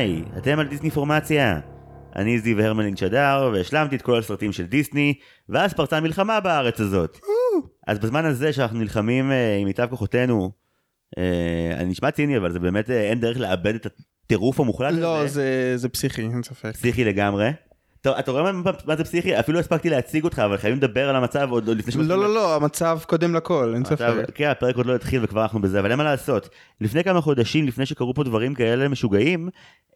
היי, אתם על דיסני פורמציה. אני זיו הרמלין שדר, והשלמתי את כל הסרטים של דיסני, ואז פרצה מלחמה בארץ הזאת. אז בזמן הזה שאנחנו נלחמים אה, עם מיטב כוחותינו, אה, אני נשמע ציני, אבל זה באמת אה, אין דרך לאבד את הטירוף המוחלט הזה. לא, זה, זה פסיכי, אין ספק. פסיכי לגמרי. אתה רואה מה, זה פסיכי? אפילו לא הספקתי להציג אותך, אבל חייבים לדבר על המצב עוד, לפני לא, לא, לא, המצב קודם לכל, אין ספק. כן, הפרק עוד לא התחיל וכבר אנחנו בזה, אבל אין מה לעשות. לפני כמה חודשים, לפני שקרו פה דברים כאלה משוגעים,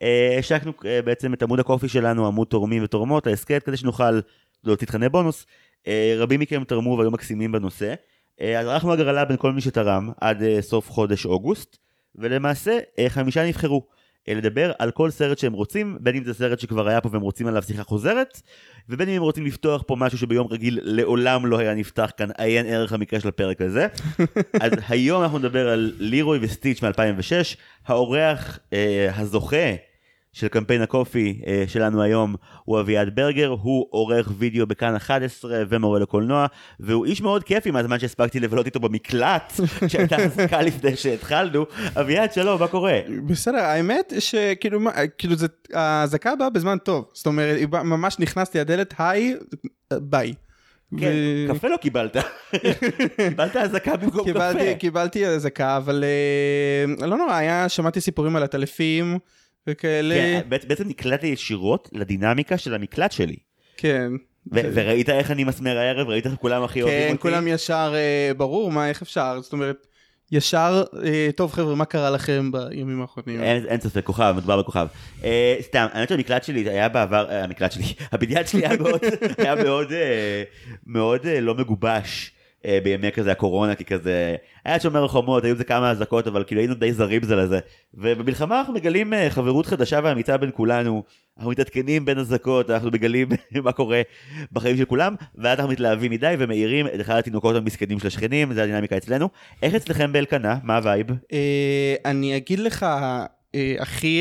אה, השקנו אה, בעצם את עמוד הקופי שלנו, עמוד תורמים ותורמות, ההסכת, כדי שנוכל להוציא תכני בונוס. אה, רבים מכם תרמו והיו מקסימים בנושא. אז ערכנו הגרלה בין כל מי שתרם עד סוף חודש אוגוסט, ולמעשה חמישה נבחרו. לדבר על כל סרט שהם רוצים, בין אם זה סרט שכבר היה פה והם רוצים עליו שיחה חוזרת, ובין אם הם רוצים לפתוח פה משהו שביום רגיל לעולם לא היה נפתח כאן, עיין ערך המקרה של הפרק הזה. אז היום אנחנו נדבר על לירוי וסטיץ' מ-2006, האורח אה, הזוכה של קמפיין הקופי אה, שלנו היום הוא אביעד ברגר, הוא עורך וידאו בכאן 11 ומורה לקולנוע, והוא איש מאוד כיפי מהזמן שהספקתי לבלות איתו במקלט, שהייתה אזעקה לפני שהתחלנו. אביעד, שלום, מה קורה? בסדר, האמת שכאילו, כאילו זה, האזעקה באה בזמן טוב, זאת אומרת, היא ממש נכנסתי לדלת, היי, ביי. כן, ו- קפה לא קיבלת. קיבלת אזעקה במקום קיבלתי, קפה. קיבלתי אזעקה, אבל אה, לא נורא, היה, שמעתי סיפורים על עטלפים וכאלה, כן, בעצם- נקלטתי ישירות לדינמיקה של המקלט שלי. כן. ו- וראית איך אני מסמר הערב? ראית איך כולם הכי אוהבים כן, אותי? כולם ישר, אה, ברור, מה, איך אפשר? זאת אומרת, ישר, אה, טוב חבר'ה, מה קרה לכם בימים האחרונים? אין, אין ספק, כוכב, מדובר בכוכב. אה, סתם, האמת שהמקלט שלי היה בעבר, אה, המקלט שלי, הבניין שלי היה מאוד, היה מאוד, אה, מאוד אה, לא מגובש. אה, בימי כזה הקורונה כי כזה היה שומר החומות היו זה כמה אזעקות אבל כאילו היינו די זרים זה לזה. ובמלחמה אנחנו מגלים אה, חברות חדשה ואמיצה בין כולנו אנחנו מתעדכנים בין אזעקות אנחנו מגלים מה קורה בחיים של כולם ואז אנחנו מתלהבים מדי ומעירים את אחד התינוקות המסכנים של השכנים זה הדינמיקה אצלנו. איך אצלכם באלקנה? מה ה vibe? אה, אני אגיד לך, הכי,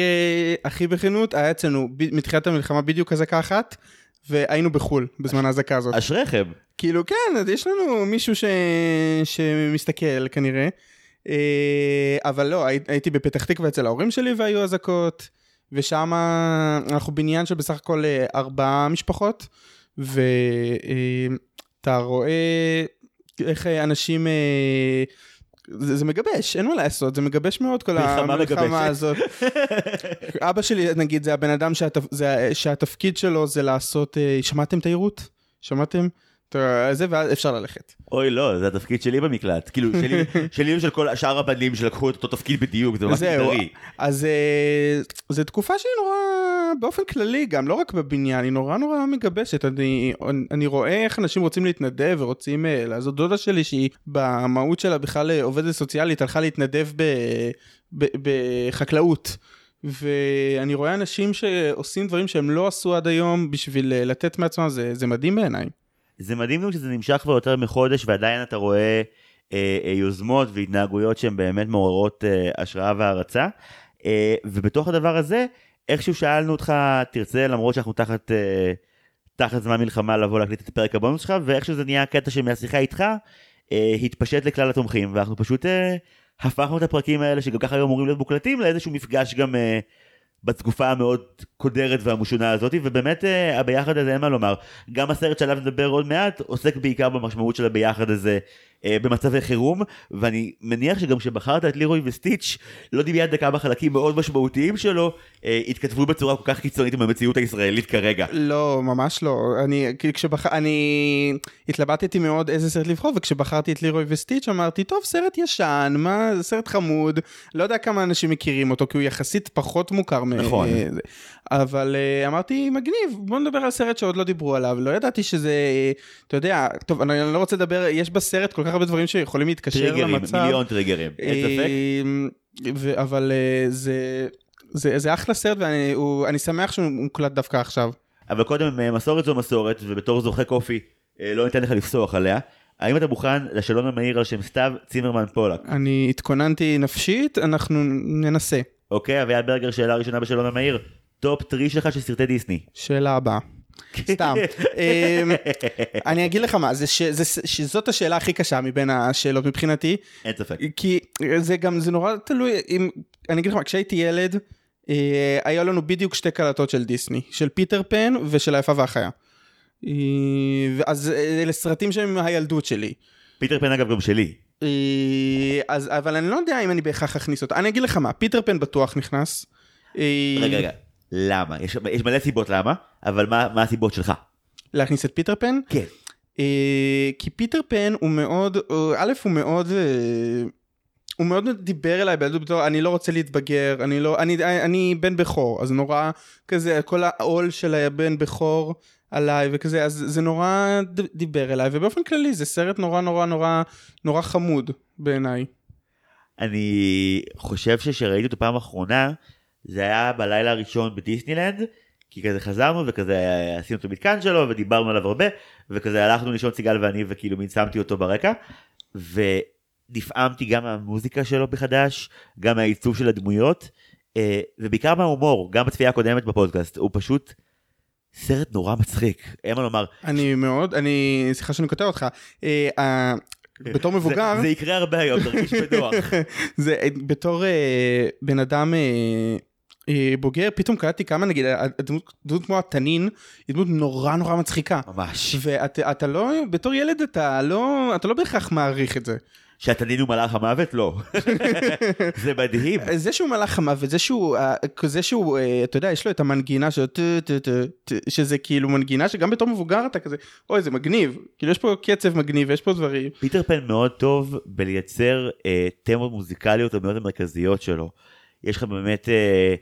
הכי בכנות, היה אצלנו מתחילת המלחמה בדיוק אזעקה אחת, והיינו בחו"ל בזמן האזעקה הזאת. אשריכם כאילו, כן, יש לנו מישהו ש... שמסתכל כנראה, אה, אבל לא, הי- הייתי בפתח תקווה אצל ההורים שלי והיו אזעקות, ושם אנחנו בניין של בסך הכל אה, ארבעה משפחות, ואתה רואה איך אה, אנשים... אה, זה, זה מגבש, אין מה לעשות, זה מגבש מאוד כל. המלחמה הזאת. אבא שלי, נגיד, זה הבן אדם שהתפ... זה... שהתפקיד שלו זה לעשות, אה, שמעתם תיירות? שמעתם? זה, ואז אפשר ללכת. אוי לא, זה התפקיד שלי במקלט. כאילו, שלי, שלי ושל כל שאר הבנים שלקחו את אותו תפקיד בדיוק, זה ממש מגדרי. אז אה, זו תקופה שהיא נורא, באופן כללי גם, לא רק בבניין, היא נורא נורא מגבשת. אני, אני רואה איך אנשים רוצים להתנדב ורוצים אה, לעזור. דודה שלי שהיא במהות שלה בכלל אה, עובדת סוציאלית, הלכה להתנדב ב, ב, בחקלאות. ואני רואה אנשים שעושים דברים שהם לא עשו עד היום בשביל אה, לתת מעצמם, זה, זה מדהים בעיניי. זה מדהים גם שזה נמשך כבר יותר מחודש, ועדיין אתה רואה אה, יוזמות והתנהגויות שהן באמת מעוררות אה, השראה והערצה. אה, ובתוך הדבר הזה, איכשהו שאלנו אותך, תרצה, למרות שאנחנו תחת, אה, תחת זמן מלחמה, לבוא להקליט את פרק הבונוס שלך, ואיכשהו זה נהיה קטע שמהשיחה איתך, אה, התפשט לכלל התומכים, ואנחנו פשוט אה, הפכנו את הפרקים האלה, שגם ככה היו אמורים להיות מוקלטים, לאיזשהו מפגש גם... אה, בתקופה המאוד קודרת והמשונה הזאת, ובאמת אה, הביחד הזה אין מה לומר. גם הסרט שעליו נדבר עוד מעט עוסק בעיקר במשמעות של הביחד הזה במצבי חירום, ואני מניח שגם כשבחרת את לירוי וסטיץ', לא דמיינת כמה חלקים מאוד משמעותיים שלו אה, התכתבו בצורה כל כך קיצונית עם המציאות הישראלית כרגע. לא, ממש לא. אני, כשבח... אני התלבטתי מאוד איזה סרט לבחור, וכשבחרתי את לירוי וסטיץ' אמרתי, טוב, סרט ישן, מה, סרט חמוד, לא יודע כמה אנשים מכירים אותו, כי הוא יחסית פחות מוכר. מ- נכון. זה. אבל אה, אמרתי, מגניב, בוא נדבר על סרט שעוד לא דיברו עליו. לא ידעתי שזה, אתה יודע, טוב, אני אני לא רוצה לדבר, יש בסרט כל כך הרבה דברים שיכולים להתקשר טריגרים, למצב. מיליון טריגרים, אין ספק. אה, ו- אבל אה, זה... זה, זה אחלה סרט ואני שמח שהוא מוקלט דווקא עכשיו. אבל קודם, אה, מסורת זו מסורת, ובתור זוכה קופי, אה, לא ניתן לך לפסוח עליה. האם אתה מוכן לשאלון המהיר על שם סתיו צימרמן פולק? אני התכוננתי נפשית, אנחנו ננסה. אוקיי, אביעד ברגר, שאלה ראשונה בשאלון המהיר. top three שלך של סרטי דיסני. שאלה הבאה. סתם. אמ, אני אגיד לך מה, זה ש, זה, שזאת השאלה הכי קשה מבין השאלות מבחינתי, אין ספק. כי זה גם, זה נורא תלוי, אם, אני אגיד לך מה, כשהייתי ילד, אה, היה לנו בדיוק שתי קלטות של דיסני, של פיטר פן ושל היפה והחיה. אה, אז אלה סרטים שהם הילדות שלי. פיטר פן אגב גם שלי. אה, אז, אבל אני לא יודע אם אני בהכרח אכניס אותה. אני אגיד לך מה, פיטר פן בטוח נכנס. אה, רגע, רגע, למה? יש, יש מלא סיבות למה, אבל מה, מה הסיבות שלך? להכניס את פיטר פן? כן. אה, כי פיטר פן הוא מאוד, הוא- א' הוא מאוד, אה, הוא מאוד דיבר אליי בילדות בתור אני לא רוצה להתבגר, אני לא, אני, אני בן בכור, אז נורא כזה כל העול של הבן בכור עליי וכזה, אז זה נורא דיבר אליי, ובאופן כללי זה סרט נורא נורא נורא נורא חמוד בעיניי. אני חושב שכשראיתי אותו פעם אחרונה, זה היה בלילה הראשון בדיסנילנד, כי כזה חזרנו וכזה עשינו את המתקן שלו ודיברנו עליו הרבה, וכזה הלכנו לישון סיגל ואני וכאילו מין שמתי אותו ברקע, ונפעמתי גם מהמוזיקה שלו מחדש, גם מהעיצוב של הדמויות, אה, ובעיקר מההומור, גם בצפייה הקודמת בפודקאסט, הוא פשוט סרט נורא מצחיק, אין מה לומר. אני מאוד, אני, סליחה שאני קוטע אותך, אה, בתור מבוגר, זה, זה יקרה הרבה היום, תרגיש בנוח. זה בתור אה, בן אדם אה, בוגר, פתאום קלטתי כמה נגיד, הדמות דמות כמו התנין, היא דמות נורא נורא מצחיקה. ממש. ואתה אתה לא, בתור ילד אתה לא, אתה לא בהכרח מעריך את זה. שהתנין הוא מלאך המוות? לא. זה מדהים. זה שהוא מלאך המוות, זה שהוא, אה, כזה שהוא, אה, אתה יודע, יש לו את המנגינה שלו, טו, טו, טו, טו, שזה כאילו מנגינה שגם בתור מבוגר אתה כזה, אוי זה מגניב, כאילו יש פה קצב מגניב, יש פה דברים. פיטר פן מאוד טוב בלייצר אה, תמות מוזיקליות המאוד המרכזיות שלו. יש לך באמת, אה,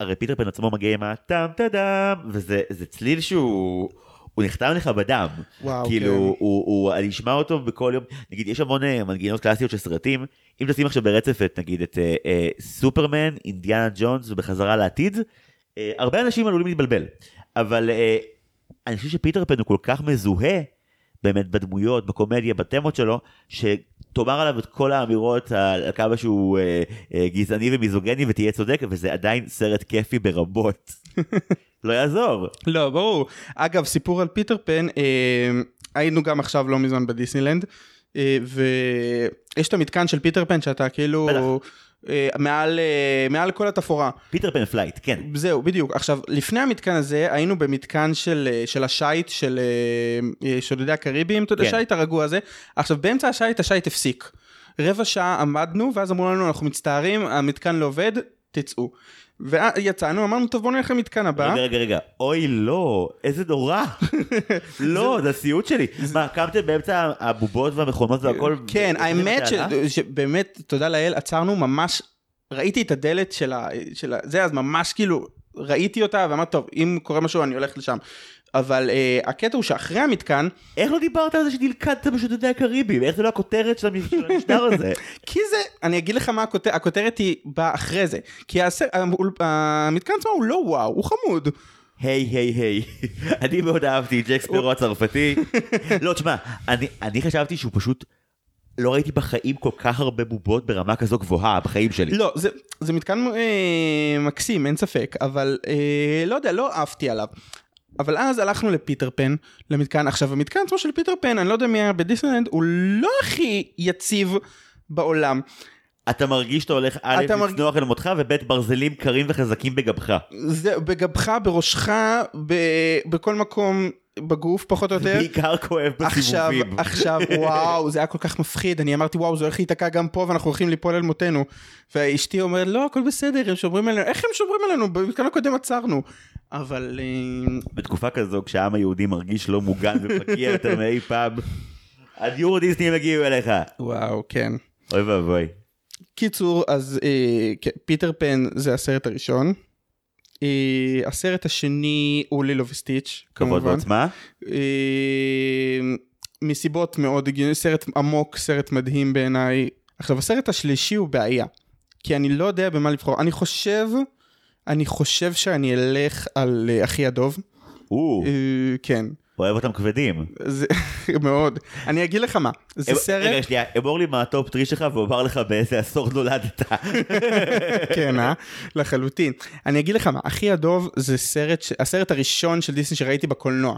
הרי פיטר פן עצמו מגיע עם הטאם טאדם, וזה זה צליל שהוא... הוא נחתם לך בדם, וואו, כאילו כן. הוא, הוא, אני אשמע אותו בכל יום, נגיד יש המון אה, מנגינות קלאסיות של סרטים, אם תשים עכשיו ברצף את נגיד את אה, אה, סופרמן, אינדיאנה ג'ונס ובחזרה לעתיד, אה, הרבה אנשים עלולים להתבלבל, אבל אה, אני חושב שפיטר פן הוא כל כך מזוהה באמת בדמויות, בקומדיה, בתמות שלו, שתאמר עליו את כל האמירות על כמה שהוא אה, אה, גזעני ומיזוגני ותהיה צודק, וזה עדיין סרט כיפי ברמות. לא יעזור. לא, ברור. אגב, סיפור על פיטר פן, אה, היינו גם עכשיו לא מזמן בדיסנילנד, אה, ויש את המתקן של פיטר פן שאתה כאילו אה, מעל, אה, מעל כל התפאורה. פיטר פן Flight, כן. זהו, בדיוק. עכשיו, לפני המתקן הזה, היינו במתקן של, אה, של השייט של אה, אה, שודדי הקריבים, אתה יודע, כן. השייט הרגוע הזה. עכשיו, באמצע השייט, השייט הפסיק. רבע שעה עמדנו, ואז אמרו לנו, אנחנו מצטערים, המתקן לא עובד, תצאו. ויצאנו, אמרנו, טוב, בואו נלך למתקן הבא. רגע, רגע, רגע, אוי לא, איזה נורא. לא, זה הסיוט שלי. מה, קמתם באמצע הבובות והמכונות והכל? כן, האמת? שבאמת, תודה לאל, עצרנו ממש, ראיתי את הדלת. של ה- זה, אז ממש כאילו, ראיתי אותה ואמרתי, טוב, אם קורה משהו אני הולך לשם. אבל uh, הקטע הוא שאחרי המתקן, איך לא דיברת על זה שנלכדת בשודדי הקריבים? איך זה לא הכותרת של המ- של המשטר הזה? כי זה, אני אגיד לך מה הכותרת, הכותרת היא באה אחרי זה. כי הסר, המתקן עצמו הוא לא וואו, הוא חמוד. היי היי היי, אני מאוד אהבתי את ג'ק ספרו הצרפתי. לא, תשמע, אני- אני חשבתי שהוא פשוט... לא ראיתי בחיים כל כך הרבה בובות ברמה כזו גבוהה בחיים שלי. לא, זה, זה מתקן אה, מקסים, אין ספק, אבל אה, לא יודע, לא עפתי עליו. אבל אז הלכנו לפיטר פן, למתקן, עכשיו המתקן עצמו של פיטר פן, אני לא יודע מי היה בדיסנלנד, הוא לא הכי יציב בעולם. אתה מרגיש שאתה הולך א' לצנוח אל מותך וב' ברזלים קרים וחזקים בגבך. זה בגבך, בראשך, ב, בכל מקום בגוף פחות או יותר. בעיקר כואב עכשיו, בסיבובים. עכשיו, וואו, זה היה כל כך מפחיד, אני אמרתי, וואו, זה הולך להיתקע גם פה ואנחנו הולכים ליפול אל מותנו. ואשתי אומרת, לא, הכל בסדר, הם שומרים עלינו, איך הם שומרים עלינו? במתקן הקודם עצרנו. אבל, אה, בתקופה כזו כשהעם היהודי מרגיש לא מוגן ופגיע יותר מאי פעם, הדיור דיסני יגיעו אליך. וואו, כן. אוי ואבוי. קיצור, אז אה, כן, פיטר פן זה הסרט הראשון. אה, הסרט השני הוא לילו וסטיץ', כבוד כמובן. ועוצמה. אה, מסיבות מאוד הגיוניות, סרט עמוק, סרט מדהים בעיניי. עכשיו, הסרט השלישי הוא בעיה, כי אני לא יודע במה לבחור. אני חושב, אני חושב שאני אלך על אה, אחי הדוב. או, אה, כן, אוהב אותם כבדים. זה מאוד. אני אגיד לך מה, זה סרט... רגע שנייה, אמור לי מה ה top three שלך ואומר לך באיזה עשור נולדת. כן, אה? לחלוטין. אני אגיד לך מה, אחי הדוב זה סרט. הסרט הראשון של דיסני שראיתי בקולנוע.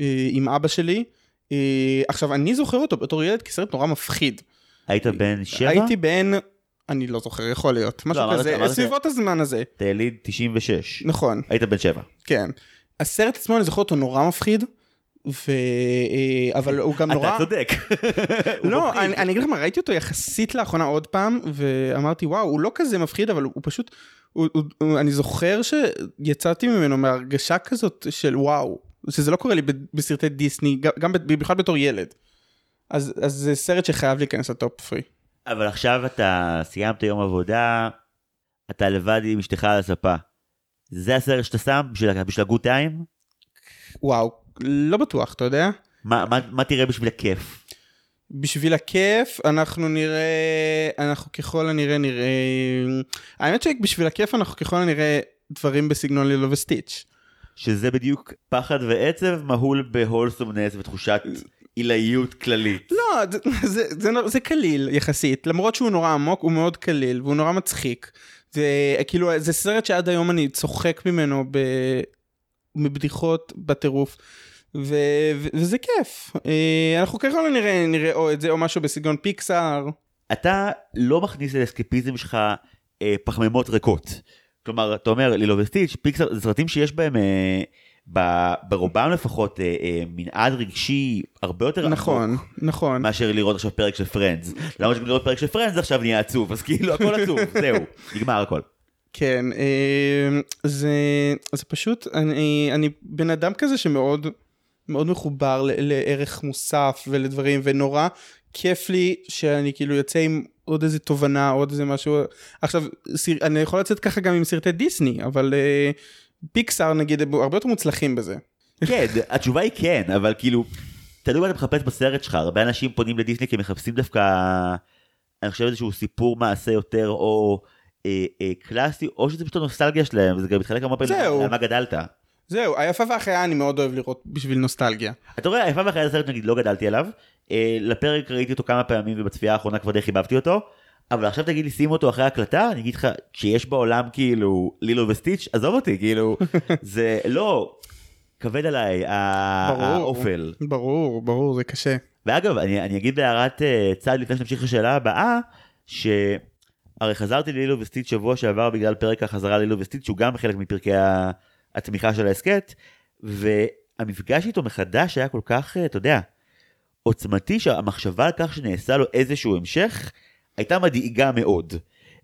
אה, עם אבא שלי. אה, עכשיו, אני זוכר אותו בתור ילד כסרט נורא מפחיד. היית בן שבע? הייתי בן אני לא זוכר, יכול להיות. משהו אמרת- כזה, סביבות הזמן הזה. תאליד 96. נכון, היית בן שבע. כן. הסרט עצמו, אני זוכר אותו נורא מפחיד, ו... אה, אבל הוא גם נורא... אתה צודק. לא. אני, אני אגיד לך מה, ראיתי אותו יחסית לאחרונה עוד פעם, ואמרתי, וואו, הוא לא כזה מפחיד, אבל הוא פשוט... הוא, הוא, הוא, אני זוכר שיצאתי ממנו מהרגשה כזאת של וואו, שזה לא קורה לי בסרטי דיסני, גם, במיוחד בתור ילד. אז, אז זה סרט שחייב להיכנס לטופ פרי. אבל עכשיו אתה סיימת יום עבודה, אתה לבד עם אשתך על הספה. זה הסרט שאתה שם בשביל בשביל הגוד טיים? וואו, לא בטוח, אתה יודע? מה, מה, מה תראה בשביל הכיף? בשביל הכיף אנחנו נראה, אנחנו ככל הנראה נראה, האמת שבשביל הכיף אנחנו ככל הנראה דברים בסגנון לילו וסטיץ'. שזה בדיוק פחד ועצב מהול בהולסומנס ותחושת עילאיות כללית. לא, זה, זה, זה, נור- זה קליל יחסית, למרות שהוא נורא עמוק, הוא מאוד קליל והוא נורא מצחיק. זה כאילו, זה סרט שעד היום אני צוחק ממנו ב... מבדיחות בטירוף. ו... ו... וזה כיף. אה, אנחנו ככל הנראה נראה או את זה או משהו בסגנון פיקסאר. אתה לא מכניס לאסקפיזם שלך אה, פחמימות ריקות. כלומר, אתה אומר, לילו וסטיץ', פיקסר, זה סרטים שיש בהם, אה, ב, ברובם לפחות, אה, אה, מנעד רגשי הרבה יותר נכון, עמוק נכון. מאשר לראות עכשיו פרק של פרנדס. למרות שגם לראות פרק של פרנדס עכשיו נהיה עצוב, אז כאילו הכל עצוב, זהו, נגמר הכל. כן, אה, זה, זה פשוט, אני, אני בן אדם כזה שמאוד מאוד מחובר ל- לערך מוסף ולדברים, ונורא כיף לי שאני כאילו יוצא עם עוד איזה תובנה, עוד איזה משהו. עכשיו, סר, אני יכול לצאת ככה גם עם סרטי דיסני, אבל אה, פיקסאר נגיד, הרבה יותר מוצלחים בזה. כן, התשובה היא כן, אבל כאילו, תלוי מה אתה מחפש בסרט שלך, הרבה אנשים פונים לדיסני כי מחפשים דווקא, אני חושב איזשהו סיפור מעשה יותר או אה, אה, קלאסי, או שזה פשוט הנוסטלגיה שלהם, וזה גם מתחלק הרבה פעמים זהו. על מה גדלת. זהו, היפה והחיה אני מאוד אוהב לראות בשביל נוסטלגיה. אתה רואה, היפה והחיה זה סרט נגיד לא גדלתי עליו, אה, לפרק ראיתי אותו כמה פעמים ובצפייה האחרונה כבר די חיבבתי אותו, אבל עכשיו תגיד לי שים אותו אחרי הקלטה, אני אגיד לך, כשיש בעולם כאילו לילו וסטיץ', עזוב אותי, כאילו, זה לא, כבד עליי. האופל. ברור, ברור, זה קשה. ואגב, אני, אני אגיד בהערת אה, צד לפני שנמשיך לשאלה הבאה, שהרי חזרתי ללילו וסטיץ' שבוע שעבר בגלל פרק החזרה ללילו וסטיץ', שהוא גם חלק מפרקי התמיכה של ההסכת, והמפגש איתו מחדש היה כל כך, אה, אתה יודע, עוצמתי, שהמחשבה על כך שנעשה לו איזשהו המשך, הייתה מדאיגה מאוד.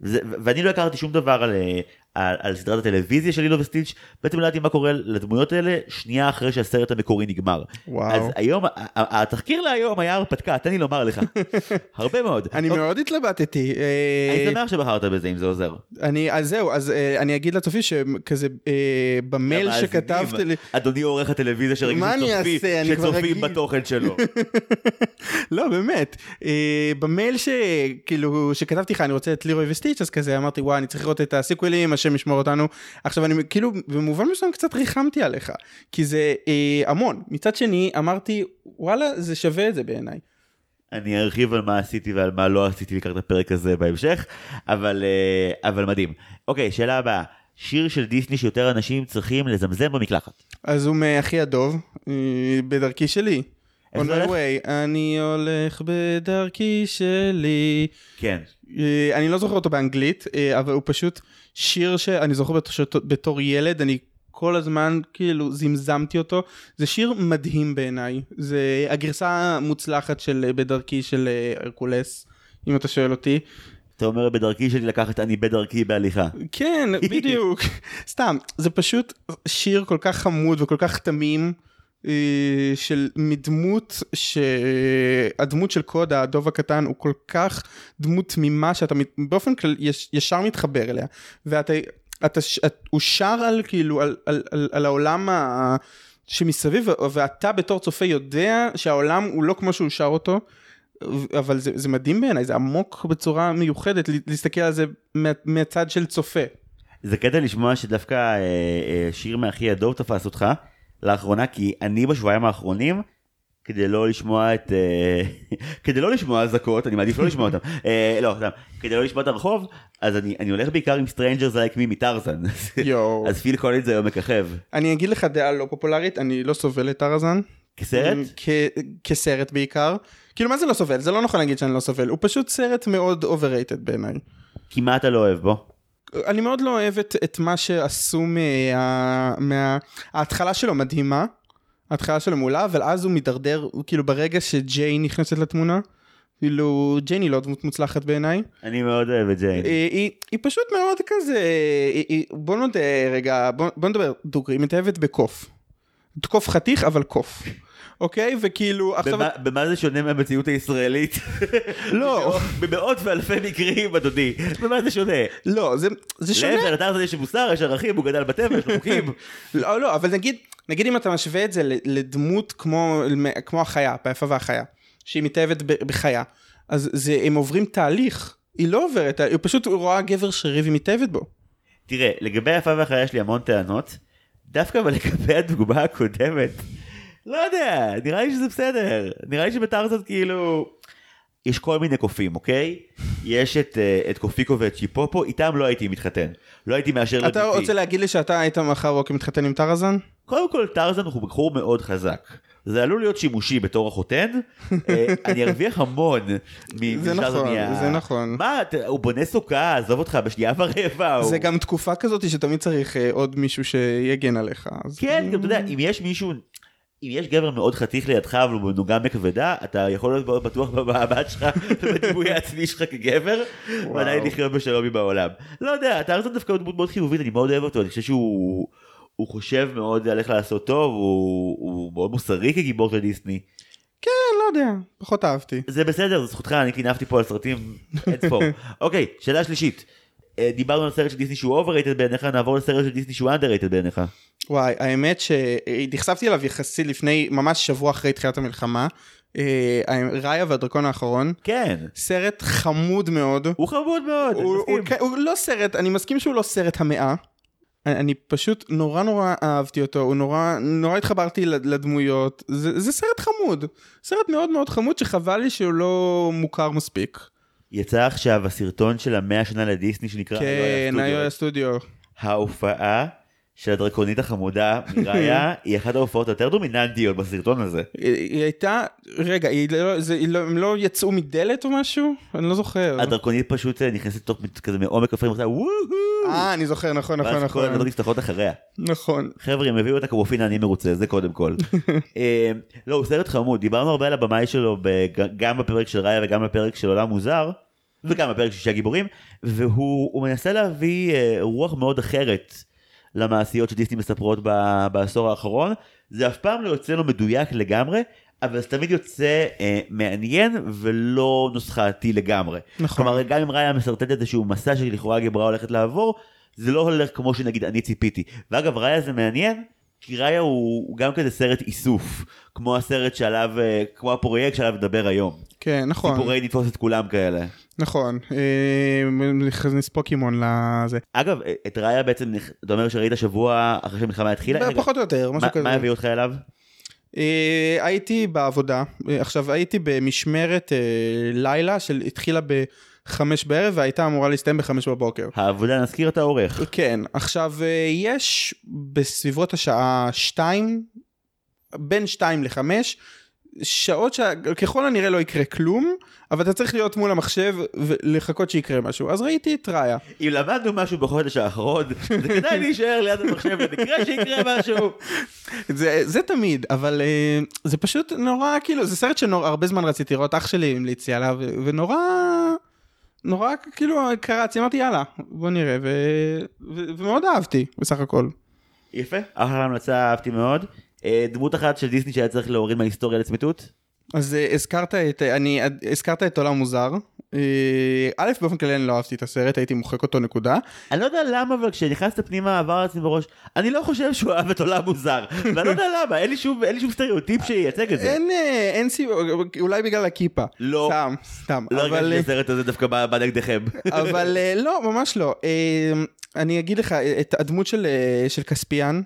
וזה, ו- ואני לא הכרתי שום דבר על, אה, על, על סדרת הטלוויזיה של לילו וסטיץ', בעצם לא ידעתי מה קורה לדמויות האלה שנייה אחרי שהסרט המקורי נגמר. וואו. אז היום, התחקיר להיום היה הרפתקה, תן לי לומר לך. הרבה מאוד. אני אוקיי, מאוד התלבטתי. אה, אני שמח שבחרת בזה אם זה עוזר. אני, אז זהו, אז אה, אני אגיד לצופי שכזה אה, במייל שכתבתי לי, אדוני עורך הטלוויזיה שצופים-. בתוכן שלו. לא באמת, במייל שכאילו שכתבתי לך אני רוצה את לירוי וסטיץ' אז כזה אמרתי וואי אני צריך לראות את הסיקווילים השם ישמור אותנו עכשיו אני כאילו במובן מסוים קצת ריחמתי עליך כי זה אה, המון מצד שני אמרתי וואלה זה שווה את זה בעיניי. אני ארחיב על מה עשיתי ועל מה לא עשיתי לקראת הפרק הזה בהמשך, אבל, אה, אבל מדהים. אוקיי, שאלה הבאה. שיר של דיסני שיותר אנשים צריכים לזמזם במקלחת. אז הוא מאחי הדוב אה, בדרכי שלי. On my way, אני הולך בדרכי שלי. כן. אה, אני לא זוכר אותו באנגלית, אבל הוא פשוט שיר שאני זוכר בתור, בתור ילד, אני כל הזמן כאילו זמזמתי אותו. זה שיר מדהים בעיניי. זה הגרסה המוצלחת של אה, בדרכי של אה, הרקולס, אם אתה שואל אותי. אתה אומר בדרכי שלי לקחת אני בדרכי בהליכה. כן, בדיוק. סתם, זה פשוט שיר כל כך חמוד וכל כך תמים. אה, של מדמות שהדמות של קודה הדוב הקטן הוא כל כך דמות תמימה שאתה באופן כללי יש, ישר מתחבר אליה ואתה אתה, את- הוא שר על כאילו על, על, על, על העולם ה, שמסביב ואתה בתור צופה יודע שהעולם הוא לא כמו שהוא שר אותו אבל זה, זה מדהים בעיניי זה עמוק בצורה מיוחדת לה- להסתכל על זה מה, מהצד של צופה. זה קטע לשמוע שדווקא אה, אה, שיר מאחי הדוב תפס אותך לאחרונה, כי אני בשבועיים האחרונים, כדי לא לשמוע את... אה, כדי לא לשמוע אזעקות, אני מעדיף לא לשמוע אותם. אה, לא, סתם. כדי לא לשמוע את הרחוב, אז אני, אני הולך בעיקר עם Strangers Like Me מטרזן. יואו. אז פיל קולינס היום מככב. אני אגיד לך דעה לא פופולרית אני לא סובל את טרזן. כסרט? כ- כסרט בעיקר. כאילו מה זה לא סובל? זה לא נכון להגיד שאני לא סובל. הוא פשוט סרט מאוד overrated בעיניי. כי מה אתה לא אוהב בו? אני מאוד לא אוהב את, את מה שעשו מה... מה... ההתחלה שלו מדהימה, ההתחלה שלו מעולה, אבל אז הוא מידרדר, הוא כאילו ברגע שג'יי נכנסת לתמונה, כאילו ג'יין היא לא דמות מוצלחת בעיניי. אני מאוד אוהב את ג'יין. היא, היא, היא פשוט מאוד כזה, היא, היא, בוא נודה רגע, בוא, בוא נדבר דוגרי, היא מתאהבת בקוף. קוף חתיך אבל קוף. אוקיי? וכאילו עכשיו... במה, במה זה שונה מהמציאות הישראלית? לא. במאות ואלפי מקרים, אדוני. במה זה שונה? לא, זה, זה שונה. להפך, לטרזן יש מוסר, יש ערכים, הוא גדל בטבע, יש לו חוקים. לא, לא, אבל נגיד, נגיד אם אתה משווה את זה לדמות כמו, כמו החיה, ביפה והחיה, שהיא מתאהבת בחיה, אז זה, הם עוברים תהליך. היא לא עוברת, היא פשוט רואה גבר שרירי והיא מתאהבת בו. תראה, לגבי היפה והחיה יש לי המון טענות. דווקא אבל לגבי הדוגמה הקודמת, לא יודע, נראה לי שזה בסדר. נראה לי שבטרזן כאילו... יש כל מיני קופים, אוקיי? יש את, uh, את קופיקו ואת צ'יפופו, איתם לא הייתי מתחתן. לא הייתי מאשר לביתי. אתה רוצה להגיד לי שאתה היית מחר רוקי מתחתן עם טרזן? קודם כל, טרזן הוא בחור מאוד חזק. זה עלול להיות שימושי בתור החותן, אה, אני ארוויח המון זה נכון, זה נכון. מה, הוא בונה סוכה, עזוב אותך בשנייה ורבע. זה גם תקופה כזאת שתמיד צריך אה, עוד מישהו שיגן עליך. כן, גם אתה יודע, אם יש מישהו, אם יש גבר מאוד חתיך לידך אבל הוא מנוגן בכבדה, אתה יכול להיות מאוד בטוח במעמד שלך ובדימוי העצמי שלך כגבר, ועדיין לחיות בשלום עם העולם. לא יודע, אתה ארצות דווקא דמות מאוד חיובית, אני מאוד אוהב אותו, אני חושב שהוא... הוא חושב מאוד על איך לעשות טוב, הוא, הוא מאוד מוסרי כגיבור של דיסני. כן, לא יודע, פחות אהבתי. זה בסדר, זו זכותך, אני קינפתי פה על סרטים אין ספור. אוקיי, שאלה שלישית. אה, דיברנו על סרט של דיסני שהוא overrated בעיניך, נעבור לסרט של דיסני שהוא underrated בעיניך. וואי, האמת שנחשפתי אליו יחסית לפני, ממש שבוע אחרי תחילת המלחמה. אה, ראיה והדרקון האחרון. כן. סרט חמוד מאוד. הוא חמוד מאוד, הוא, הוא, הוא, הוא לא סרט, אני מסכים שהוא לא סרט המאה. אני פשוט נורא נורא אהבתי אותו, הוא נורא, נורא התחברתי לדמויות, זה, זה סרט חמוד, סרט מאוד מאוד חמוד שחבל לי שהוא לא מוכר מספיק. יצא עכשיו הסרטון של המאה שנה לדיסני שנקרא כן, היו הסטודיו. ההופעה של הדרקונית החמודה מיראיה היא אחת ההופעות היותר דומיננטיות בסרטון הזה. היא הייתה, רגע, היא לא, זה, היא לא, הם לא יצאו מדלת או משהו? אני לא זוכר. הדרקונית פשוט אה, נכנסת לתוך כזה מעומק הפריים, וואו אה, אני זוכר, נכון, נכון, נכון. ואז כל הדרקונית נפתחות אחריה. נכון. חבר'ה, הם הביאו אותה כמופינה, אני מרוצה, זה קודם כל. אה, לא, הוא סרט חמוד, דיברנו הרבה על הבמאי שלו, גם בפרק של ראיה וגם בפרק של עולם מוזר. וגם בפרק של שישה גיבורים, והוא מנסה להביא אה, רוח מאוד אחרת למעשיות שדיסני מספרות בעשור האחרון. זה אף פעם לא יוצא לו מדויק לגמרי, אבל זה תמיד יוצא אה, מעניין ולא נוסחתי לגמרי. נכון. כלומר, גם אם ראיה מסרטט איזשהו מסע שלכאורה הגיבורה הולכת לעבור, זה לא הולך כמו שנגיד אני ציפיתי. ואגב, ראיה זה מעניין, כי ראיה הוא, הוא גם כזה סרט איסוף, כמו הסרט שעליו, אה, כמו הפרויקט שעליו נדבר היום. כן, נכון. סיפורי נתפוס את כולם כאלה. נכון, נכנס פוקימון לזה. אגב, את ראיה בעצם, אתה אומר שראית שבוע אחרי שהמלחמה התחילה? פחות או יותר, משהו כזה. מה הביא אותך אליו? אה, הייתי בעבודה, אה, עכשיו הייתי במשמרת אה, לילה שהתחילה בחמש בערב והייתה אמורה להסתיים בחמש בבוקר. העבודה נזכיר את העורך. כן, עכשיו יש בסביבות השעה שתיים, בין שתיים לחמש, שעות שככל הנראה לא יקרה כלום, אבל אתה צריך להיות מול המחשב ולחכות שיקרה משהו. אז ראיתי את ראיה. אם למדנו משהו בחודש האחרון, זה כדאי להישאר ליד המחשב ונקרא שיקרה משהו. זה, זה תמיד, אבל uh, זה פשוט נורא, כאילו, זה סרט שהרבה זמן רציתי לראות, אח שלי המליץ לי עליו, ונורא... נורא כאילו קרצתי, אמרתי יאללה, בוא נראה, ו... ו... ומאוד אהבתי בסך הכל. יפה, אחלה המלצה, אהבתי מאוד. אה, דמות אחת של דיסני שהיה צריך להוריד מההיסטוריה לצמיתות? אז uh, הזכרת את, אני, הזכרת את עולם מוזר. א', באופן כללי אני לא אהבתי את הסרט, הייתי מוחק אותו נקודה. אני לא יודע למה, אבל כשנכנסת פנימה עבר לעצמי בראש, אני לא חושב שהוא אהב את עולם מוזר. ואני לא יודע למה, אין לי שום, אין לי שום סטריאוטיפ שייצג את זה. אין, אין סיבה, אולי בגלל הכיפה. לא. סתם, סתם. לא הרגשתי הסרט הזה דווקא בא נגדכם. אבל לא, ממש לא. אני אגיד לך, את הדמות של, של כספיאן,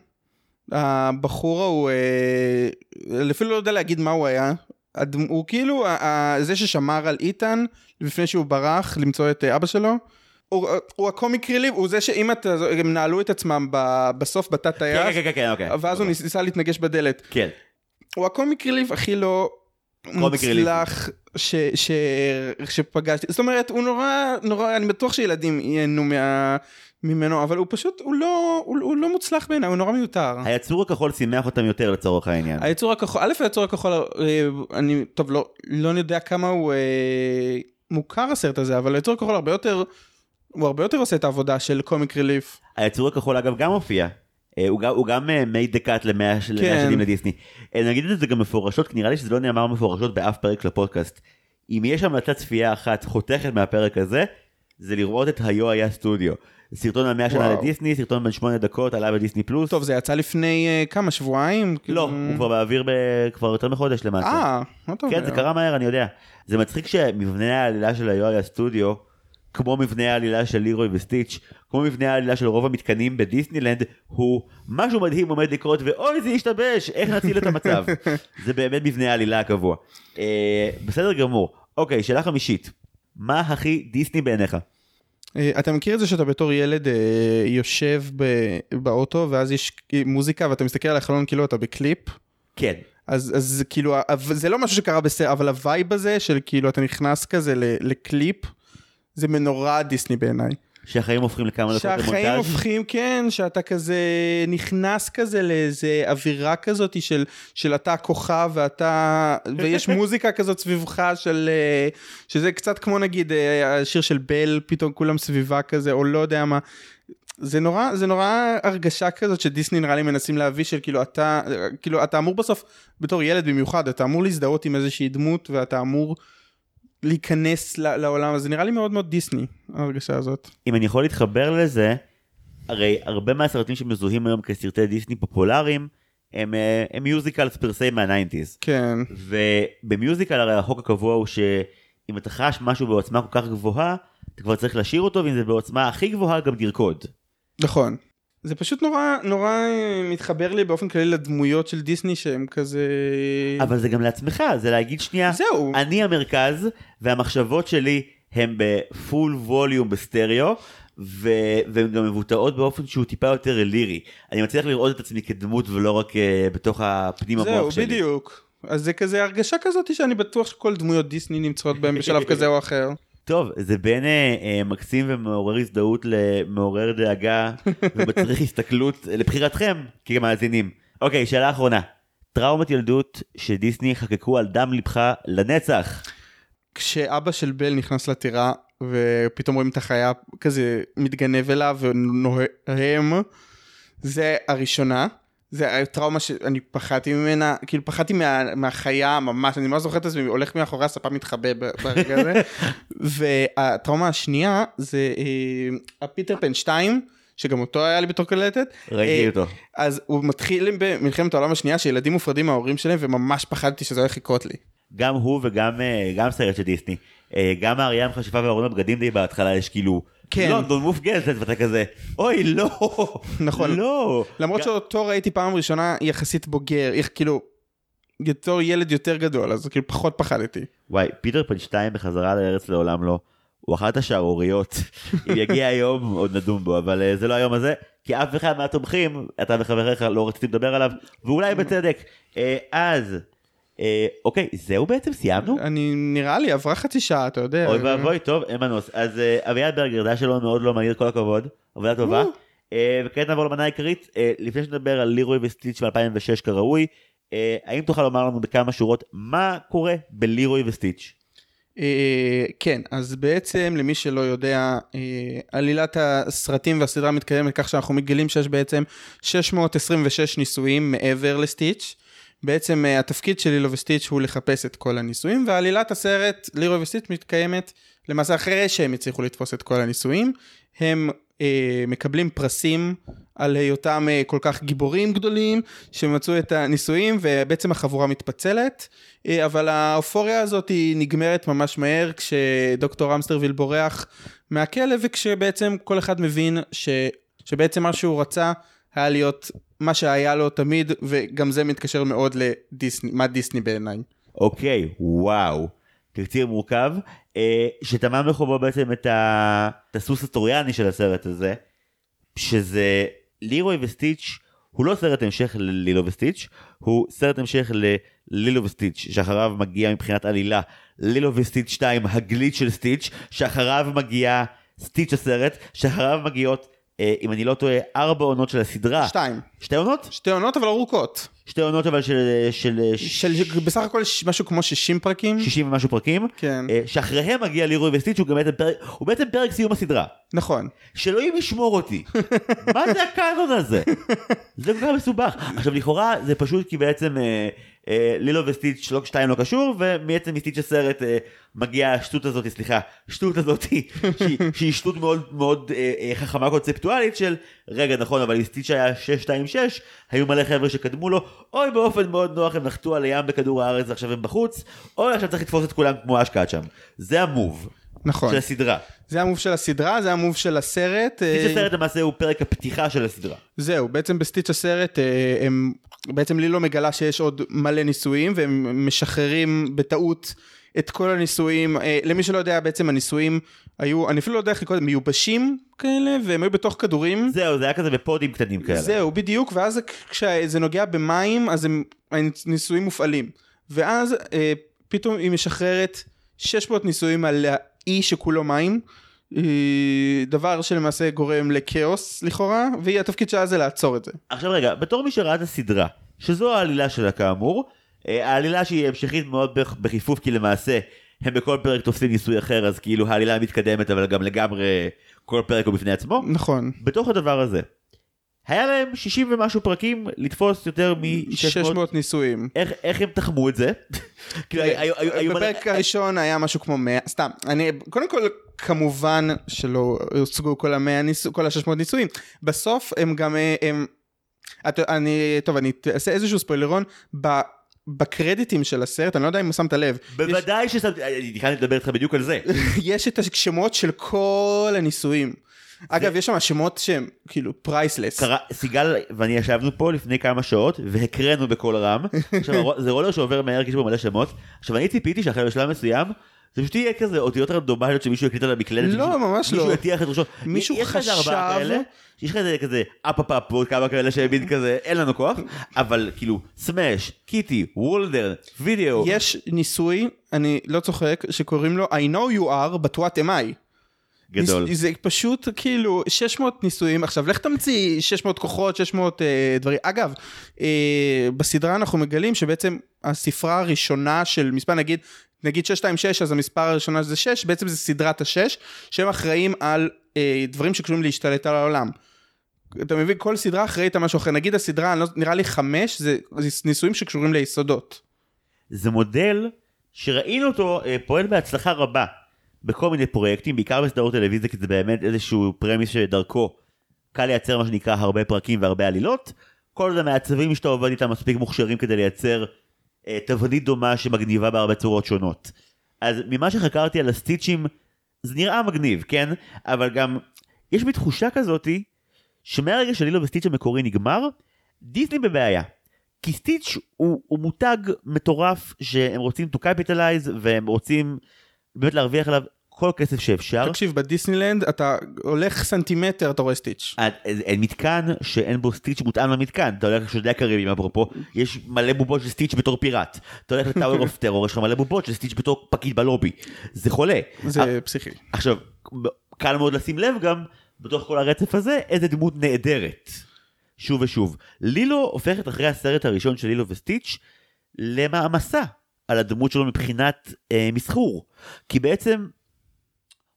הבחור ההוא, אה, אפילו לא יודע להגיד מה הוא היה, הוא כאילו זה ששמר על איתן לפני שהוא ברח למצוא את אה, אבא שלו. הוא, הוא הקומיק ריליב, הוא זה שאם אתה, הם נעלו את עצמם בסוף בתת טייס, כן, כן, כן, כן, אוקיי. ואז הוא ניסה להתנגש בדלת. כן. הוא הקומיק ריליב הכי לא מוצלח ש, ש, שפגשתי, זאת אומרת הוא נורא נורא אני בטוח שילדים ייהנו מה, ממנו אבל הוא פשוט הוא לא הוא, הוא לא מוצלח בעיניי הוא נורא מיותר. היצור הכחול שימח אותם יותר לצורך העניין. היצור הכחול, א' היצור הכחול, אה, אני, טוב לא, לא יודע כמה הוא אה, מוכר הסרט הזה אבל היצור הכחול הרבה יותר, הוא הרבה יותר עושה את העבודה של קומיק ריליף. היצור הכחול אגב גם מופיע. אה, הוא גם, הוא גם מי דקת למאה של כן. שנים לדיסני. אה, נגיד את זה גם מפורשות, כי נראה לי שזה לא נאמר מפורשות באף פרק של הפודקאסט. אם יש המלצת צפייה אחת חותכת מהפרק הזה, זה לראות את היו היה סטודיו. סרטון על 100 שנה. לדיסני, סרטון בן 8 דקות, עלה בדיסני פלוס. טוב זה יצא לפני אה, כמה שבועיים? לא, כאילו- הוא כבר באוויר ב- כבר יותר מחודש למעשה. אה, לא טוב. כן, זה קרה מהר, אני יודע. זה מצחיק שמבנה העלילה של היו היה סטודיו, כמו מבנה העלילה של לירוי וסטיץ', כמו מבנה העלילה של רוב המתקנים בדיסנילנד, הוא משהו מדהים עומד לקרות, ואוי זה השתבש, איך נציל את המצב. זה באמת מבנה העלילה הקבוע. אה, בסדר גמור. אוקיי, שאלה חמישית. מה הכי דיסני בעיניך? אה, אתה מכיר את זה שאתה בתור ילד אה, יושב ב- באוטו ואז יש מוזיקה ואתה מסתכל על החלון כאילו אתה בקליפ? כן. אז, אז כאילו, זה לא משהו שקרה בסרט, אבל ה vibe הזה של כאילו אתה נכנס כזה לקליפ, זה מנורא דיסני בעיניי. שהחיים הופכים לכמה דקות שהחיים למונטאז'? הופכים, כן, שאתה כזה נכנס כזה לאיזה אווירה כזאת של, של אתה הכוכב ואתה, ויש מוזיקה כזאת סביבך של, אה, שזה קצת כמו נגיד אה, השיר של בל, פתאום כולם סביבה כזה, או לא יודע מה. זה נורא, זה נורא הרגשה כזאת שדיסני נראה לי מנסים להביא של כאילו אתה, כאילו אתה אמור בסוף, בתור ילד במיוחד, אתה אמור להזדהות עם איזושהי דמות ואתה אמור להיכנס לעולם הזה, נראה לי מאוד מאוד דיסני, ההרגשה הזאת. אם אני יכול להתחבר לזה, הרי הרבה מהסרטים שמזוהים היום כסרטי דיסני פופולריים, הם, אה, הם musicals per se מה nineties. כן. וב musical הרי החוק הקבוע הוא שאם אתה חש משהו בעוצמה כל כך גבוהה, אתה כבר צריך לשיר אותו, ואם זה בעוצמה הכי גבוהה גם תרקוד. נכון. זה פשוט נורא נורא אה, מתחבר לי באופן כללי לדמויות של דיסני שהם כזה... אבל זה גם לעצמך, זה להגיד שנייה, זהו. אני המרכז, והמחשבות שלי הם בפול ווליום בסטריאו, ו... והן גם מבוטאות באופן שהוא טיפה יותר לירי. אני מצליח לראות את עצמי כדמות ולא רק uh, בתוך הפנים זהו, המוח שלי. בדיוק. אז זה כזה הרגשה כזאת שאני בטוח שכל דמויות דיסני נמצאות בהם בשלב כזה או אחר. טוב, זה בין אה, אה, מקסים ומעורר הזדהות למעורר דאגה ומצריך הסתכלות לבחירתכם כמאזינים. אוקיי, שאלה אחרונה. טראומת ילדות שדיסני חקקו על דם ליבך לנצח. כשאבא של בל נכנס לטירה ופתאום רואים את החיה כזה מתגנב אליו ונוהם, זה הראשונה. זה הטראומה שאני פחדתי ממנה, כאילו פחדתי מה, מהחיה ממש, אני ממש זוכר את עצמי הולך מאחורי הספה מתחבא ברגע הזה. והטראומה השנייה זה אה, הפיטר פן 2, שגם אותו היה לי בתור קלטת. ראיתי אה, אותו. אז הוא מתחיל במלחמת העולם השנייה שילדים מופרדים מההורים שלהם וממש פחדתי שזה הולך לקרות לי. גם הוא וגם אה, גם סרט של דיסני. אה, גם האריה המכשפה וארון הבגדים די בהתחלה יש כאילו, כן. לונדון מופגזת ואתה כזה, אוי לא, נכון. לא. למרות שאותו ראיתי פעם ראשונה יחסית בוגר, איך כאילו, בתור ילד יותר גדול, אז כאילו פחות פחדתי. וואי, פיטר פן 2 בחזרה לארץ לעולם לא. הוא אחת השערוריות. אם יגיע היום עוד נדון בו, אבל אה, זה לא היום הזה, כי אף אחד מהתומכים, אתה וחבריך לא רציתם לדבר עליו, ואולי בצדק. אה, אז, אה, אוקיי, זהו בעצם, סיימנו? אני, נראה לי, עברה חצי שעה, אתה יודע. אוי ואבוי, טוב, אין מנוס. אז אה, אביעד ברגר, זה היה שלו מאוד לא מהיר, כל הכבוד, עבודה טובה. אה, וכעת נעבור למנה העיקרית, אה, לפני שנדבר על לירוי וסטיץ' ב-2006 כראוי, אה, האם תוכל לומר לנו בכמה שורות מה קורה בלירוי וסטיץ'? כן, אז בעצם למי שלא יודע, עלילת הסרטים והסדרה מתקיימת כך שאנחנו מגלים שיש בעצם 626 ניסויים מעבר לסטיץ'. בעצם אה, התפקיד של לילו וסטיץ' הוא לחפש את כל הניסויים, ועלילת הסרט לירו וסטיץ' מתקיימת למעשה אחרי שהם הצליחו לתפוס את כל הניסויים. הם אה, מקבלים פרסים על היותם אה, כל כך גיבורים גדולים שמצאו את הניסויים ובעצם החבורה מתפצלת אה, אבל האופוריה הזאת היא נגמרת ממש מהר כשדוקטור המסטרוויל בורח מהכלא וכשבעצם כל אחד מבין ש, שבעצם מה שהוא רצה היה להיות מה שהיה לו תמיד וגם זה מתקשר מאוד לדיסני, מה דיסני בעיניי. אוקיי, וואו. תקציר מורכב, אה, שטמם בחובו בעצם את, הסוס הטרויאני של הסרט הזה, שזה לירוי וסטיץ' הוא לא סרט המשך ללילו וסטיץ', הוא סרט המשך ללילו וסטיץ', שאחריו מגיע מבחינת עלילה לילו וסטיץ' 2, הגליץ' של סטיץ', שאחריו מגיע סטיץ' הסרט, שאחריו מגיעות, אם אני לא טועה, ארבע עונות של הסדרה. שתיים. שתי עונות? שתי עונות אבל ארוכות. שתי עונות אבל של, של, של בסך הכל ש- משהו כמו 60 פרקים. 60 ומשהו פרקים, כן. אה, שאחריהם מגיע לירוי וסטיץ' הוא גם בעצם פרק, הוא בעצם פרק סיום הסדרה. נכון. שאלוהים ישמור אותי. מה זה הקאנון הזה? זה כל כך מסובך. עכשיו לכאורה זה פשוט כי בעצם אה, אה, לילו וסטיץ' לא, שתיים לא קשור ומעצם מסטיץ' הסרט אה, מגיעה השטות הזאת, סליחה, שטות הזאת שהיא, שהיא שטות מאוד מאוד אה, אה, חכמה קונספטואלית של רגע נכון אבל מסטיץ' היה 626 היו מלא חבר'ה שקדמו לו אוי באופן מאוד נוח הם נחתו על הים בכדור הארץ ועכשיו הם בחוץ אוי עכשיו צריך לתפוס את כולם כמו אשקד שם. זה המוב נכון. של הסדרה. זה המוב של הסדרה, זה המוב של הסרט. אה, סטיץ' הסרט למעשה הוא פרק הפתיחה של הסדרה. זהו, בעצם בסטיץ' הסרט אה, הם, בעצם לילו מגלה שיש עוד מלא ניסויים והם משחררים בטעות את כל הניסויים, אה, למי שלא יודע בעצם הניסויים היו, אני אפילו לא יודע איך לקרוא לזה, מיובשים כאלה והם היו בתוך כדורים. זהו, זה היה כזה בפודים קטנים כאלה. זהו, בדיוק, ואז כשזה נוגע במים אז הם, הניסויים מופעלים. ואז אה, פתאום היא משחררת 600 ניסויים על האי שכולו מים. אה, דבר שלמעשה גורם לכאוס לכאורה, והיא התפקיד שלה זה לעצור את זה. עכשיו רגע, בתור מי שראה את הסדרה, שזו העלילה שלה כאמור, אה, העלילה שהיא המשכית מאוד בח- בחיפוף, כי למעשה הם בכל פרק תופסים ניסוי אחר, אז כאילו העלילה מתקדמת, אבל גם לגמרי כל פרק הוא בפני עצמו. נכון. בתוך הדבר הזה, היה להם 60 ומשהו פרקים לתפוס יותר מ-600... 600 ניסויים. איך, איך הם תחמו את זה? כאילו, בפרק הראשון היה משהו כמו 100, סתם, אני, קודם כל, כמובן שלא הוצגו כל המאה ניסו, כל ה-600 ניסויים, בסוף הם גם, אה, הם, את, אני, טוב, אני אעשה איזשהו ספוילרון, ב, בקרדיטים של הסרט, אני לא יודע אם שמת לב, בוודאי ששמתי, אני תכננתי לדבר איתך בדיוק על זה. יש את השמות של כל הניסויים. אגב, יש שם שמות שהם כאילו priceless. סיגל ואני ישבנו פה לפני כמה שעות והקראנו בקול רם. עכשיו זה רולר שעובר מהר כי יש בו מלא שמות. עכשיו אני ציפיתי שאחרי בשלב מסוים זה פשוט יהיה כזה אותיות רנדומליות שמישהו יקליד על המקלדת. לא, ממש לא. מישהו יטיח את ראשו. מישהו חשב- יש לך איזה כזה אפ אפ אפ ועוד כמה כאלה שהבין כזה אין לנו כוח אבל כאילו smash kitty וולדר וידאו. יש ניסוי, אני לא צוחק, שקוראים לו I know you are, but what am I. גדול. זה פשוט כאילו 600 ניסויים, עכשיו לך תמציא 600 כוחות, 600 אה, דברים. אגב, אה, בסדרה אנחנו מגלים שבעצם הספרה הראשונה של מספר נגיד, נגיד 626 אז המספר הראשונה זה 6, בעצם זה סדרת השש, שהם אחראים על אה, דברים שקשורים להשתלט על העולם. אתה מבין? כל סדרה אחראית על משהו אחר. נגיד הסדרה, לא, נראה לי חמש, זה, זה ניסויים שקשורים ליסודות. זה מודל שראינו אותו אה, פועל בהצלחה רבה בכל מיני פרויקטים, בעיקר בסדרות טלוויזיה, כי זה באמת איזשהו פרמיס שדרכו קל לייצר מה שנקרא הרבה פרקים והרבה עלילות. כל עוד המעצבים שאתה עובד איתם מספיק מוכשרים כדי לייצר אה, תבנית דומה שמגניבה בהרבה צורות שונות. אז ממה שחקרתי על הסטיצ'ים, זה נראה מגניב, כן? אבל גם יש בי תחושה כזאתי, שמהרגע שלילו וסטיץ' המקורי נגמר, דיסני בבעיה. כי סטיץ' הוא, הוא מותג מטורף שהם רוצים to capitalize והם רוצים באמת להרוויח עליו כל כסף שאפשר. תקשיב, בדיסנילנד אתה הולך סנטימטר, אתה רואה סטיץ'. אין- אין מתקן שאין בו סטיץ' מותאם למתקן, אתה הולך לשודדי הקריבים אפרופו, יש מלא בובות של סטיץ' בתור פיראט, אתה הולך ל Tower of Terror, יש לך מלא בובות של סטיץ' בתור פקיד בלובי, זה חולה. זה פסיכי. עכשיו, קל מאוד לשים לב גם, בתוך כל הרצף הזה, איזה דמות נהדרת. שוב ושוב. לילו הופכת אחרי הסרט הראשון של לילו וסטיץ' למעמסה על הדמות שלו מבחינת אה, מסחור. כי בעצם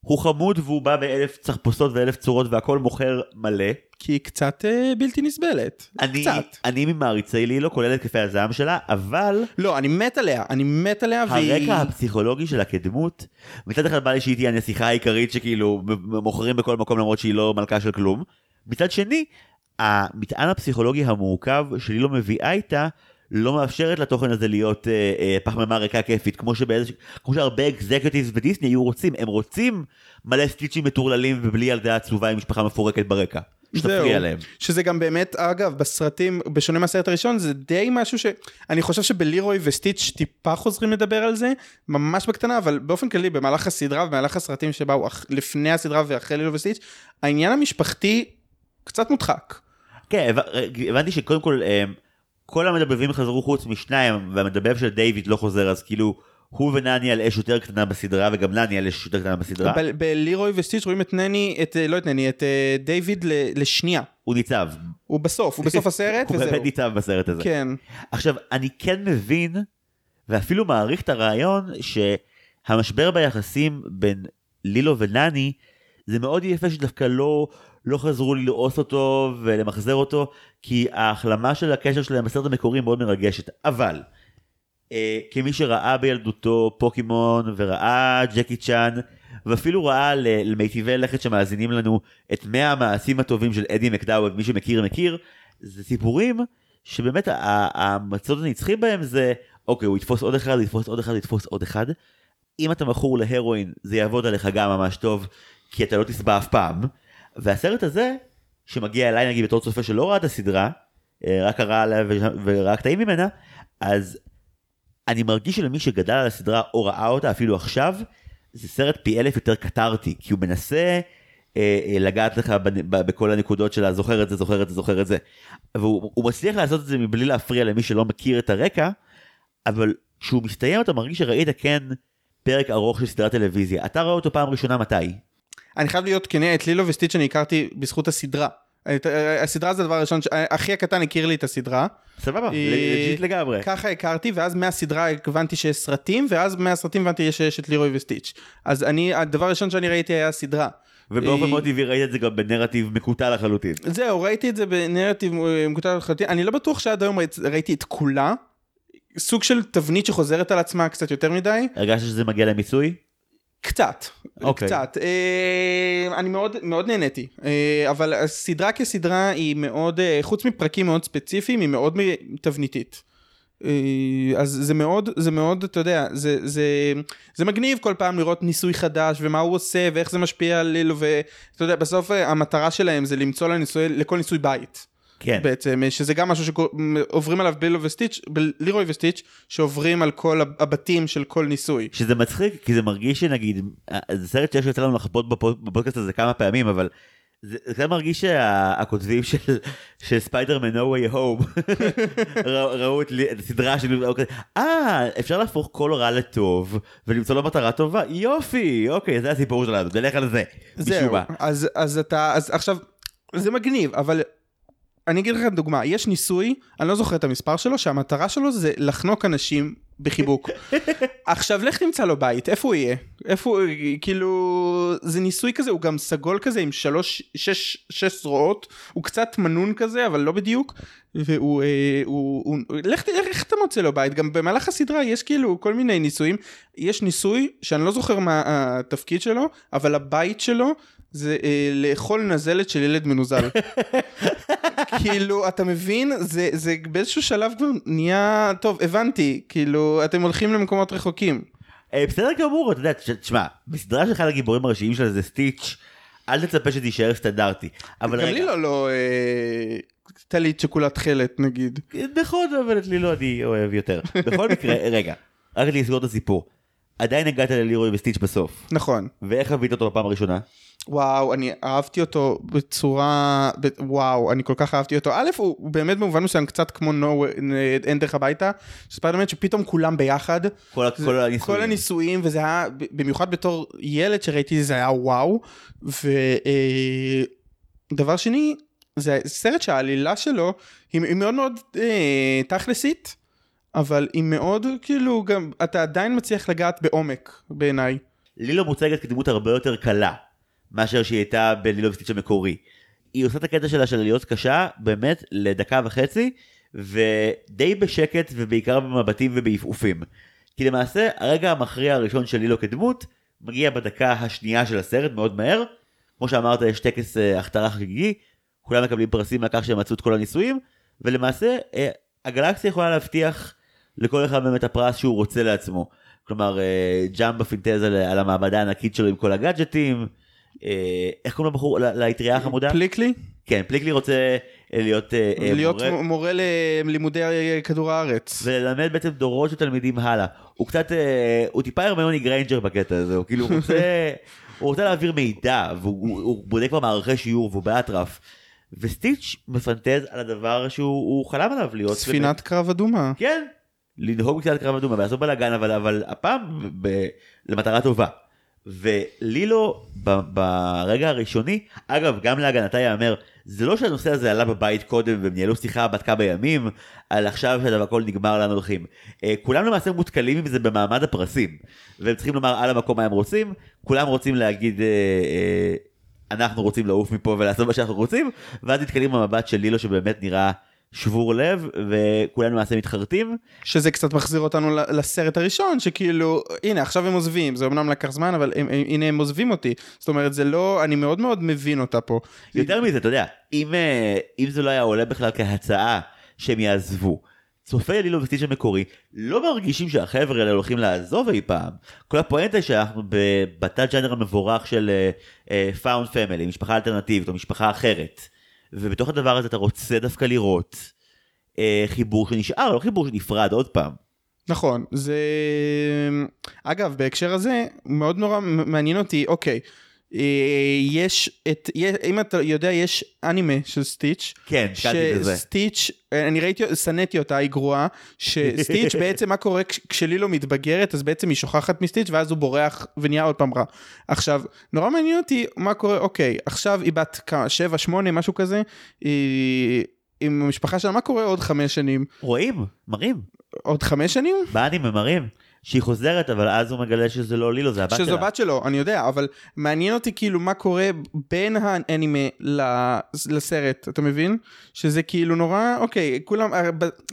הוא חמוד והוא בא באלף צחפושות ואלף צורות והכל מוכר מלא. כי היא קצת אה, בלתי נסבלת. אני, קצת. אני ממעריצי לילו, כולל התקפי הזעם שלה, אבל לא, אני מת עליה, אני מת עליה והיא... הרקע הפסיכולוגי שלה כדמות, מצד אחד בא לי שהיא תהיה הנסיכה העיקרית שכאילו מוכרים בכל מקום למרות שהיא לא מלכה של כלום. מצד שני, המטען הפסיכולוגי המורכב שלי לא מביאה איתה, לא מאפשרת לתוכן הזה להיות אה, אה, פחמימה ריקה כיפית, כמו, שבאיזוש... כמו שהרבה אקזקיוטיבס בדיסני היו רוצים, הם רוצים מלא סטיצ'ים מטורללים ובלי ילדה עצובה עם משפחה מפורקת ברקע. שתפריע להם. שזה גם באמת, אגב, בסרטים, בשונה מהסרט הראשון, זה די משהו ש... אני חושב שבלירוי וסטיץ' טיפה חוזרים לדבר על זה, ממש בקטנה, אבל באופן כללי, במהלך הסדרה ובמהלך הסרטים שבאו אח- לפני הסדרה ואחרי לירוי וסטיץ', העניין המשפחתי קצת מודחק. כן, הבנ- הבנתי שקודם כל, אה, כל המדבבים חזרו חוץ משניים, והמדבב של דיוויד לא חוזר, אז כאילו, הוא ונני על אש יותר קטנה בסדרה, וגם נני על אש יותר קטנה בסדרה. בלירוי וסטיץ' רואים את נני, את, אה, לא את נני, את אה, דיוויד לשנייה. הוא ניצב. הוא בסוף, הוא בסוף הסרט, הוא וזהו. באמת ניצב בסרט הזה. כן. עכשיו, אני כן מבין, ואפילו מעריך את הרעיון, שהמשבר ביחסים בין לילו ונני, זה מאוד יפה שדווקא לא, לא חזרו ללעוס אותו ולמחזר אותו, כי ההחלמה של הקשר שלהם בסרט המקורי מאוד מרגשת. אבל, אה, כמי שראה בילדותו פוקימון, וראה ג'קי צ'אן, ואפילו ראה למיטיבי לכת שמאזינים לנו את 100 המעשים הטובים של אדי מקדאווד, מי שמכיר מכיר, זה סיפורים שבאמת המצות הנצחים בהם זה, אוקיי, הוא יתפוס עוד אחד, יתפוס עוד אחד, יתפוס עוד אחד. אם אתה מכור להרואין, זה יעבוד עליך גם ממש טוב, כי אתה לא תשבע אף פעם. והסרט הזה, שמגיע אליי נגיד בתור צופה שלא ראה את הסדרה, אה, רק קרא עליה וראה קטעים ממנה, אז אני מרגיש שלמי שגדל על הסדרה או ראה אותה אפילו עכשיו, זה סרט פי אלף יותר קטרתי, כי הוא מנסה אה, אה, לגעת לך בנ- בכל הנקודות של הזוכר את זה, זוכר את זה, זוכר את זה. והוא הוא מצליח לעשות את זה מבלי להפריע למי שלא מכיר את הרקע, אבל כשהוא מסתיים אתה מרגיש שראית כן פרק ארוך של סדרת טלוויזיה. אתה רואה אותו פעם ראשונה מתי? אני חייב להיות כנה, את לילו וסטיץ' אני הכרתי בזכות הסדרה. אה, הסדרה זה הדבר הראשון, אחי הקטן הכיר לי את הסדרה. סבבה, אה, legit לגמרי. ככה הכרתי, ואז מהסדרה הבנתי שיש סרטים, ואז מהסרטים הבנתי שיש את לירוי וסטיץ'. אז אני, הדבר הראשון שאני ראיתי היה הסדרה. ובאופן אה, מאוד טבעי ראית את זה גם בנרטיב מקוטע לחלוטין. זהו, ראיתי את זה בנרטיב אה, מקוטע לחלוטין. אני לא בטוח שעד היום ראיתי את כולה. סוג של תבנית שחוזרת על עצמה קצת יותר מדי. הרגשת שזה מגיע למיצוי? קצת, אוקיי. קצת. אה, אני מאוד, מאוד נהניתי, אה, אבל הסדרה כסדרה היא מאוד, אה, חוץ מפרקים מאוד ספציפיים, היא מאוד תבניתית. אה, אז זה מאוד, זה מאוד, אתה יודע, זה, זה, זה מגניב כל פעם לראות ניסוי חדש ומה הוא עושה ואיך זה משפיע על לילו ואתה יודע, בסוף אה, המטרה שלהם זה למצוא לניסוי, לכל ניסוי בית. כן. בעצם, אה, שזה גם משהו שעוברים עליו בלילו וסטיץ', בלירוי וסטיץ', שעוברים על כל הבתים של כל ניסוי. שזה מצחיק, כי זה מרגיש שנגיד, אה, זה סרט שיש יוצא לנו לחפות בפוד- בפודקאסט הזה כמה פעמים, אבל זה זה מרגיש שהכותבים של, של ספיידרמן No way home ראו את הסדרה של אוקיי, אה אפשר להפוך כל רע לטוב ולמצוא לו מטרה טובה יופי אוקיי זה הסיפור שלנו נלך על זה. זהו. אז, אז אתה, אז עכשיו, זה מגניב, אבל אני אגיד לך דוגמה, יש ניסוי, אני לא זוכר את המספר שלו, שהמטרה שלו זה לחנוק אנשים בחיבוק. עכשיו לך תמצא לו בית, איפה הוא יהיה? איפה הוא, כאילו, זה ניסוי כזה, הוא גם סגול כזה עם שלוש, שש, שש זרועות, הוא קצת מנון כזה, אבל לא בדיוק, והוא, אה, הוא, הוא, לך, ת- איך אתה מוצא לו בית? גם במהלך הסדרה יש כאילו כל מיני ניסויים, יש ניסוי שאני לא זוכר מה התפקיד שלו, אבל הבית שלו זה אה, לאכול נזלת של ילד מנוזל. כאילו, אתה מבין? זה, זה באיזשהו שלב כבר נהיה, טוב, הבנתי, כאילו, אתם הולכים למקומות רחוקים. אה, בסדר גמור אתה יודע תשמע בסדרה שאחד הגיבורים הראשיים שלה זה סטיץ' אל תצפה שזה יישאר סטנדרטי. אבל גם רגע, לי לא, לא, אה, טלית שכולה תכלת נגיד. נכון, אבל את לילו אני אוהב יותר. בכל מקרה, רגע, רק לסגור את הסיפור. עדיין הגעת ללירוי וסטיץ' בסוף. נכון. ואיך חווית אותו בפעם הראשונה? וואו, אני אהבתי אותו בצורה, ב... וואו, אני כל כך אהבתי אותו. א', הוא הוא באמת במובן מסוים קצת כמו נו, אין דרך הביתה, ספיידרמן שפתאום כולם ביחד. כל, זה- כל הניסויים. כל הניסויים, וזה היה, במיוחד בתור ילד שראיתי זה היה וואו. ודבר שני, זה סרט שהעלילה שלו היא, היא מאוד מאוד אה, תכלסית, אבל היא מאוד כאילו גם, אתה עדיין מצליח לגעת בעומק בעיניי. לילו מוצגת כדמות הרבה יותר קלה מאשר שהיא הייתה בלילו וסטיץ' המקורי. היא עושה את הקטע שלה של להיות קשה באמת לדקה וחצי ודי בשקט ובעיקר במבטים ובעפעופים. כי למעשה הרגע המכריע הראשון של לילו כדמות מגיע בדקה השנייה של הסרט מאוד מהר. כמו שאמרת יש טקס אה, הכתרה חגיגי, כולם מקבלים פרסים על כך שהם מצאו את כל הניסויים ולמעשה אה, הגלקסיה יכולה להבטיח לכל אחד באמת הפרס שהוא רוצה לעצמו. כלומר אה, ג'אמבה פינטז על, על המעבדה הענקית שלו עם כל הגאדג'טים. אה, איך קוראים לבחור? לאטריה החמודה? פליקלי? כן, פליקלי רוצה אה, להיות, אה, להיות מורה מורה ללימודי כדור הארץ. וללמד בעצם דורות של תלמידים הלאה. הוא קצת, הוא טיפה הרמיוני גריינג'ר בקטע הזה, הוא כאילו רוצה, הוא רוצה להעביר מידע, והוא הוא, הוא בודק כבר מערכי שיעור והוא באטרף. וסטיץ' מפנטז על הדבר שהוא חלם עליו להיות. ספינת קרב אדומה. כן, לנהוג בספינת קרב אדומה ולעשות בלאגן אבל, אבל הפעם ב, למטרה טובה. ולילו ב, ברגע הראשוני, אגב גם להגנתה ייאמר, זה לא שהנושא הזה עלה בבית קודם והם ניהלו שיחה בת כמה ימים, על עכשיו שהכל נגמר לאן הולכים. אה, כולם למעשה מותקלים עם זה במעמד הפרסים, והם צריכים לומר על המקום מה הם רוצים, כולם רוצים להגיד אה, אה, אנחנו רוצים לעוף מפה ולעשות מה שאנחנו רוצים, ואז נתקלים במבט של לילו שבאמת נראה שבור לב וכולם למעשה מתחרטים. שזה קצת מחזיר אותנו לסרט הראשון שכאילו הנה עכשיו הם עוזבים זה אמנם לקח זמן אבל הם, הם, הנה הם עוזבים אותי זאת אומרת זה לא אני מאוד מאוד מבין אותה פה. יותר מזה אתה יודע אם אה, אם זה לא היה עולה בכלל כהצעה שהם יעזבו. צופי לילו וסטיץ' המקורי לא מרגישים שהחבר'ה האלה הולכים לעזוב אי פעם. כל הפואנטה שאנחנו בתת ג'אנר המבורך של found uh, family, משפחה אלטרנטיבית או משפחה אחרת. ובתוך הדבר הזה אתה רוצה דווקא לראות אה, חיבור שנשאר, לא חיבור שנפרד עוד פעם. נכון, זה... אגב, בהקשר הזה, מאוד נורא מעניין אותי, אוקיי, יש את, אם אתה יודע, יש אנימה של סטיץ'. כן, שקלתי בזה. שסטיץ', אני ראיתי, שנאתי אותה, היא גרועה, שסטיץ' בעצם מה קורה כשלילו מתבגרת, אז בעצם היא שוכחת מסטיץ' ואז הוא בורח ונהיה עוד פעם רע. עכשיו, נורא מעניין אותי מה קורה, אוקיי, עכשיו היא בת כמה, שבע, שמונה, משהו כזה, היא... עם המשפחה שלה, מה קורה עוד חמש שנים? רואים, מראים. עוד חמש שנים? באנים מראים. שהיא חוזרת אבל אז הוא מגלה שזה לא לילו זה הבת שלה. שזו בת שלו אני יודע אבל מעניין אותי כאילו מה קורה בין האנימה לסרט אתה מבין שזה כאילו נורא אוקיי כולם אה,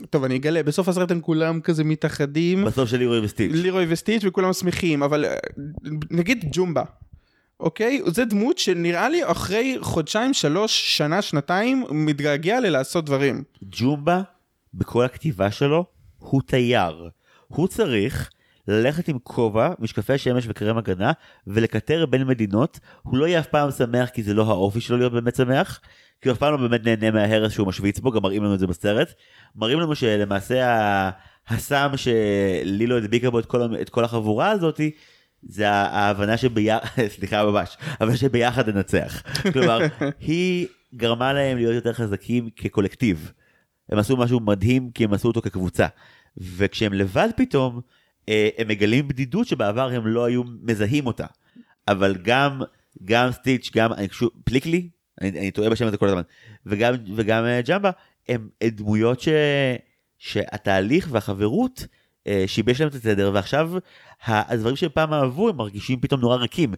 טוב אני אגלה בסוף הסרט הם כולם כזה מתאחדים בסוף של לירוי וסטיץ' לירוי וסטיץ' וכולם שמחים אבל אה, נגיד ג'ומבה. אוקיי? זה דמות שנראה לי אחרי חודשיים, שלוש, שנה, שנתיים, מתגעגע ללעשות דברים. ג'ומבה, בכל הכתיבה שלו, הוא תייר. הוא צריך ללכת עם כובע, משקפי שמש וקרם הגנה, ולקטר בין מדינות, הוא לא יהיה אף פעם שמח כי זה לא האופי שלו להיות באמת שמח, כי הוא אף פעם לא באמת נהנה מההרס שהוא משוויץ בו, גם מראים לנו את זה בסרט. מראים לנו שלמעשה הסם שלילו הדביקה בו את כל, את כל החבורה הזאתי, זה ההבנה שביחד, סליחה ממש, אבל שביחד ננצח. כלומר, היא גרמה להם להיות יותר חזקים כקולקטיב. הם עשו משהו מדהים כי הם עשו אותו כקבוצה. וכשהם לבד פתאום, הם מגלים בדידות שבעבר הם לא היו מזהים אותה. אבל גם, גם סטיץ', גם, פליקלי, אני, אני טועה בשם הזה כל הזמן, וגם, וגם אה, ג'מבה, הם דמויות ש, שהתהליך והחברות אה, שיבש להם את הסדר, ועכשיו הדברים שהם פעם אהבו הם מרגישים פתאום נורא ריקים.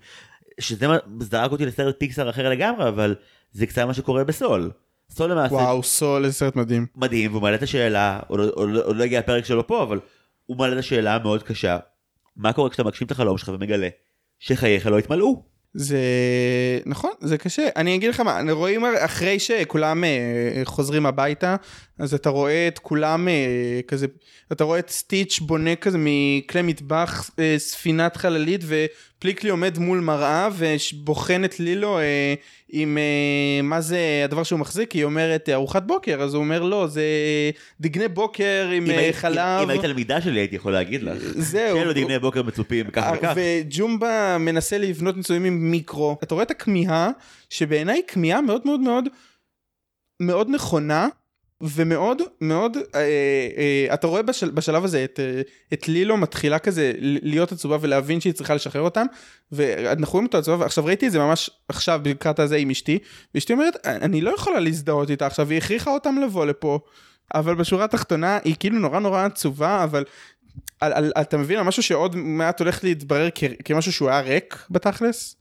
שזה זרק אותי לסרט פיקסר אחר לגמרי, אבל זה קצת מה שקורה בסול. סול למעשה... וואו, סול, איזה סרט מדהים. מדהים, והוא מעלה את השאלה, עוד לא הגיע הפרק שלו פה, אבל הוא מעלה את השאלה המאוד קשה, מה קורה כשאתה מגשים את החלום שלך ומגלה שחייך לא התמלאו? זה נכון זה קשה אני אגיד לך מה רואים אחרי שכולם uh, חוזרים הביתה אז אתה רואה את כולם uh, כזה אתה רואה את סטיץ' בונה כזה מכלי מטבח uh, ספינת חללית ופליקלי עומד מול מראה ובוחן את לילו עם uh, מה זה הדבר שהוא מחזיק? היא אומרת ארוחת בוקר. אז הוא אומר לא זה דגני בוקר עם אם חלב אם, אם היית תלמידה שלי הייתי יכול להגיד לך. זהו. שאלו דגני בוקר מצופים ככה וככה וג'ומבה מנסה לבנות מצויים עם מיקרו. אתה רואה את הכמיהה שבעיניי כמיהה מאוד מאוד מאוד מאוד נכונה ומאוד מאוד אה, אה, אתה רואה בשל, בשלב הזה את, אה, את לילו מתחילה כזה להיות עצובה ולהבין שהיא צריכה לשחרר אותם ואנחנו רואים אותו עצובה ועכשיו ראיתי את זה ממש עכשיו לקראת הזה עם אשתי ואשתי אומרת אני לא יכולה להזדהות איתה עכשיו היא הכריחה אותם לבוא לפה אבל בשורה התחתונה היא כאילו נורא נורא עצובה אבל על, על, אתה מבין על משהו שעוד מעט הולך להתברר כ, כמשהו שהוא היה ריק בתכלס?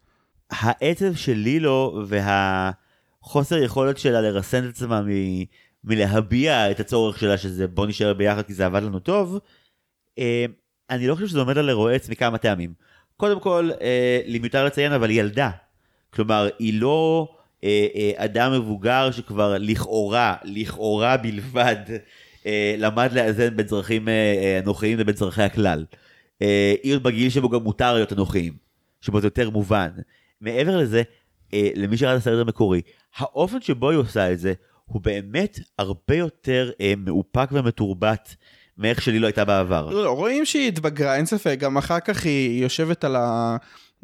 העצב של לילו והחוסר יכולת שלה לרסן את עצמה מ... מלהביע את הצורך שלה שזה בוא נשאר ביחד כי זה עבד לנו טוב, אה, אני לא חושב שזה עומד על רועץ מכמה טעמים. קודם כל, אה, לי מיותר לציין אבל היא ילדה. כלומר, היא לא אה, אדם מבוגר שכבר לכאורה, לכאורה בלבד, למד לאזן בין צרכים אנוכיים לבין צרכי הכלל. היא עוד בגיל שבו גם מותר להיות אנוכיים, שבו זה יותר מובן. מעבר לזה, למי שראה את הסרט המקורי, האופן שבו היא עושה את זה, הוא באמת הרבה יותר אה, מאופק ומתורבת מאיך שלי לא הייתה בעבר. לא, רואים שהיא התבגרה, אין ספק, גם אחר כך היא יושבת על, ה...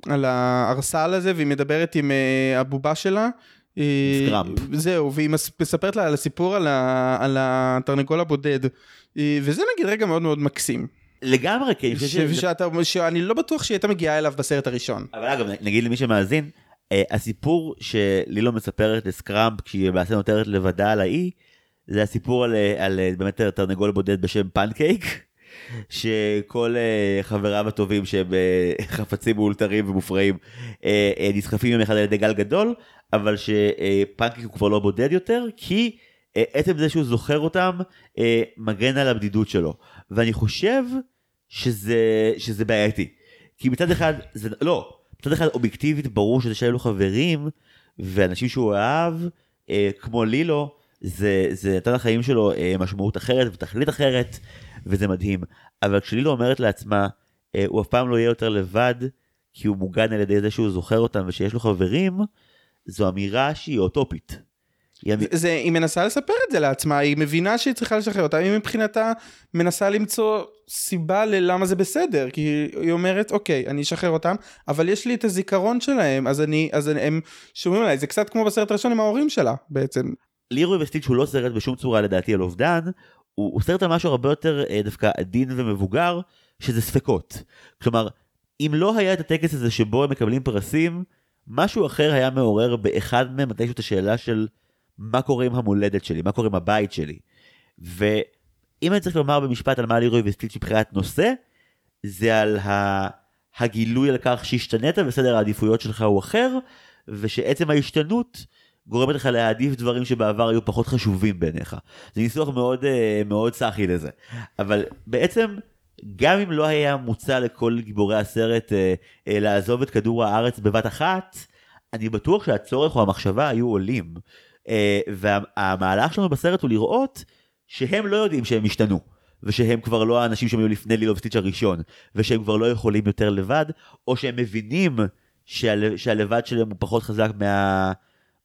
על הארסל הזה והיא מדברת עם אה, הבובה שלה. סקראמפ. זהו, והיא מס- מספרת לה על הסיפור על, ה, על התרנגול הבודד. וזה נגיד רגע מאוד מאוד מקסים. לגמרי, כי אני חושב ש, שזה... שאתה, שאני לא בטוח שהיא הייתה מגיעה אליו בסרט הראשון. אבל אגב, נגיד למי שמאזין, הסיפור שלילו מספרת לסקראמפ כשהיא למעשה נותרת לבדה על האי, זה הסיפור על, אה, על אה, באמת תרנגול בודד בשם פנקייק, שכל אה, חבריו הטובים שהם אה, חפצים מאולתרים ומופרעים אה, אה, נסחפים יום אחד על ידי גל גדול, אבל שפנקייק הוא כבר לא בודד יותר, כי אה, עצם זה שהוא זוכר אותם אה, מגן על הבדידות שלו. ואני חושב שזה, שזה בעייתי. כי מצד אחד, זה לא, מצד אחד אובייקטיבית ברור שזה שהיו לו חברים ואנשים שהוא אהב, אה, כמו לילו, זה, זה נתן לחיים שלו אה, משמעות אחרת ותכלית אחרת, וזה מדהים. אבל כשלילו אומרת לעצמה, אה, הוא אף פעם לא יהיה יותר לבד, כי הוא מוגן על ידי זה שהוא זוכר אותם ושיש לו חברים, זו אמירה שהיא אוטופית. היא. זה, היא מנסה לספר את זה לעצמה, היא מבינה שהיא צריכה לשחרר אותה, היא מבחינתה מנסה למצוא סיבה ללמה זה בסדר, כי היא אומרת, אוקיי, אני אשחרר אותם, אבל יש לי את הזיכרון שלהם, אז אני, אז אני, הם שומעים עליי, זה קצת כמו בסרט הראשון עם ההורים שלה, בעצם. לירוי וסטיץ' הוא לא סרט בשום צורה לדעתי על אובדן, הוא, הוא סרט על משהו הרבה יותר אה, דווקא עדין ומבוגר, שזה ספקות. כלומר, אם לא היה את הטקס הזה שבו הם מקבלים פרסים, משהו אחר היה מעורר באחד מהם מתישהו את השאלה של מה קורה עם המולדת שלי, מה קורה עם הבית שלי. ואם אני צריך לומר במשפט על מה לירוי וסטיץ' מבחינת נושא, זה על. הגילוי על כך שהשתנית וסדר העדיפויות שלך הוא אחר, ושעצם ההשתנות גורמת לך להעדיף דברים שבעבר היו פחות חשובים בעיניך. זה ניסוח מאוד אה, מאוד סאחי לזה. אבל בעצם, גם אם לא היה מוצע לכל גיבורי הסרט אה, אה, לעזוב את כדור הארץ בבת אחת, אני בטוח שהצורך או המחשבה היו עולים. אה, והמהלך שלנו בסרט הוא לראות שהם לא יודעים שהם השתנו. ושהם כבר לא האנשים שהם היו לפני לילו וסטיץ' הראשון, ושהם כבר לא יכולים יותר לבד, או שהם מבינים שהל... שהלבד שלהם הוא פחות חזק מה...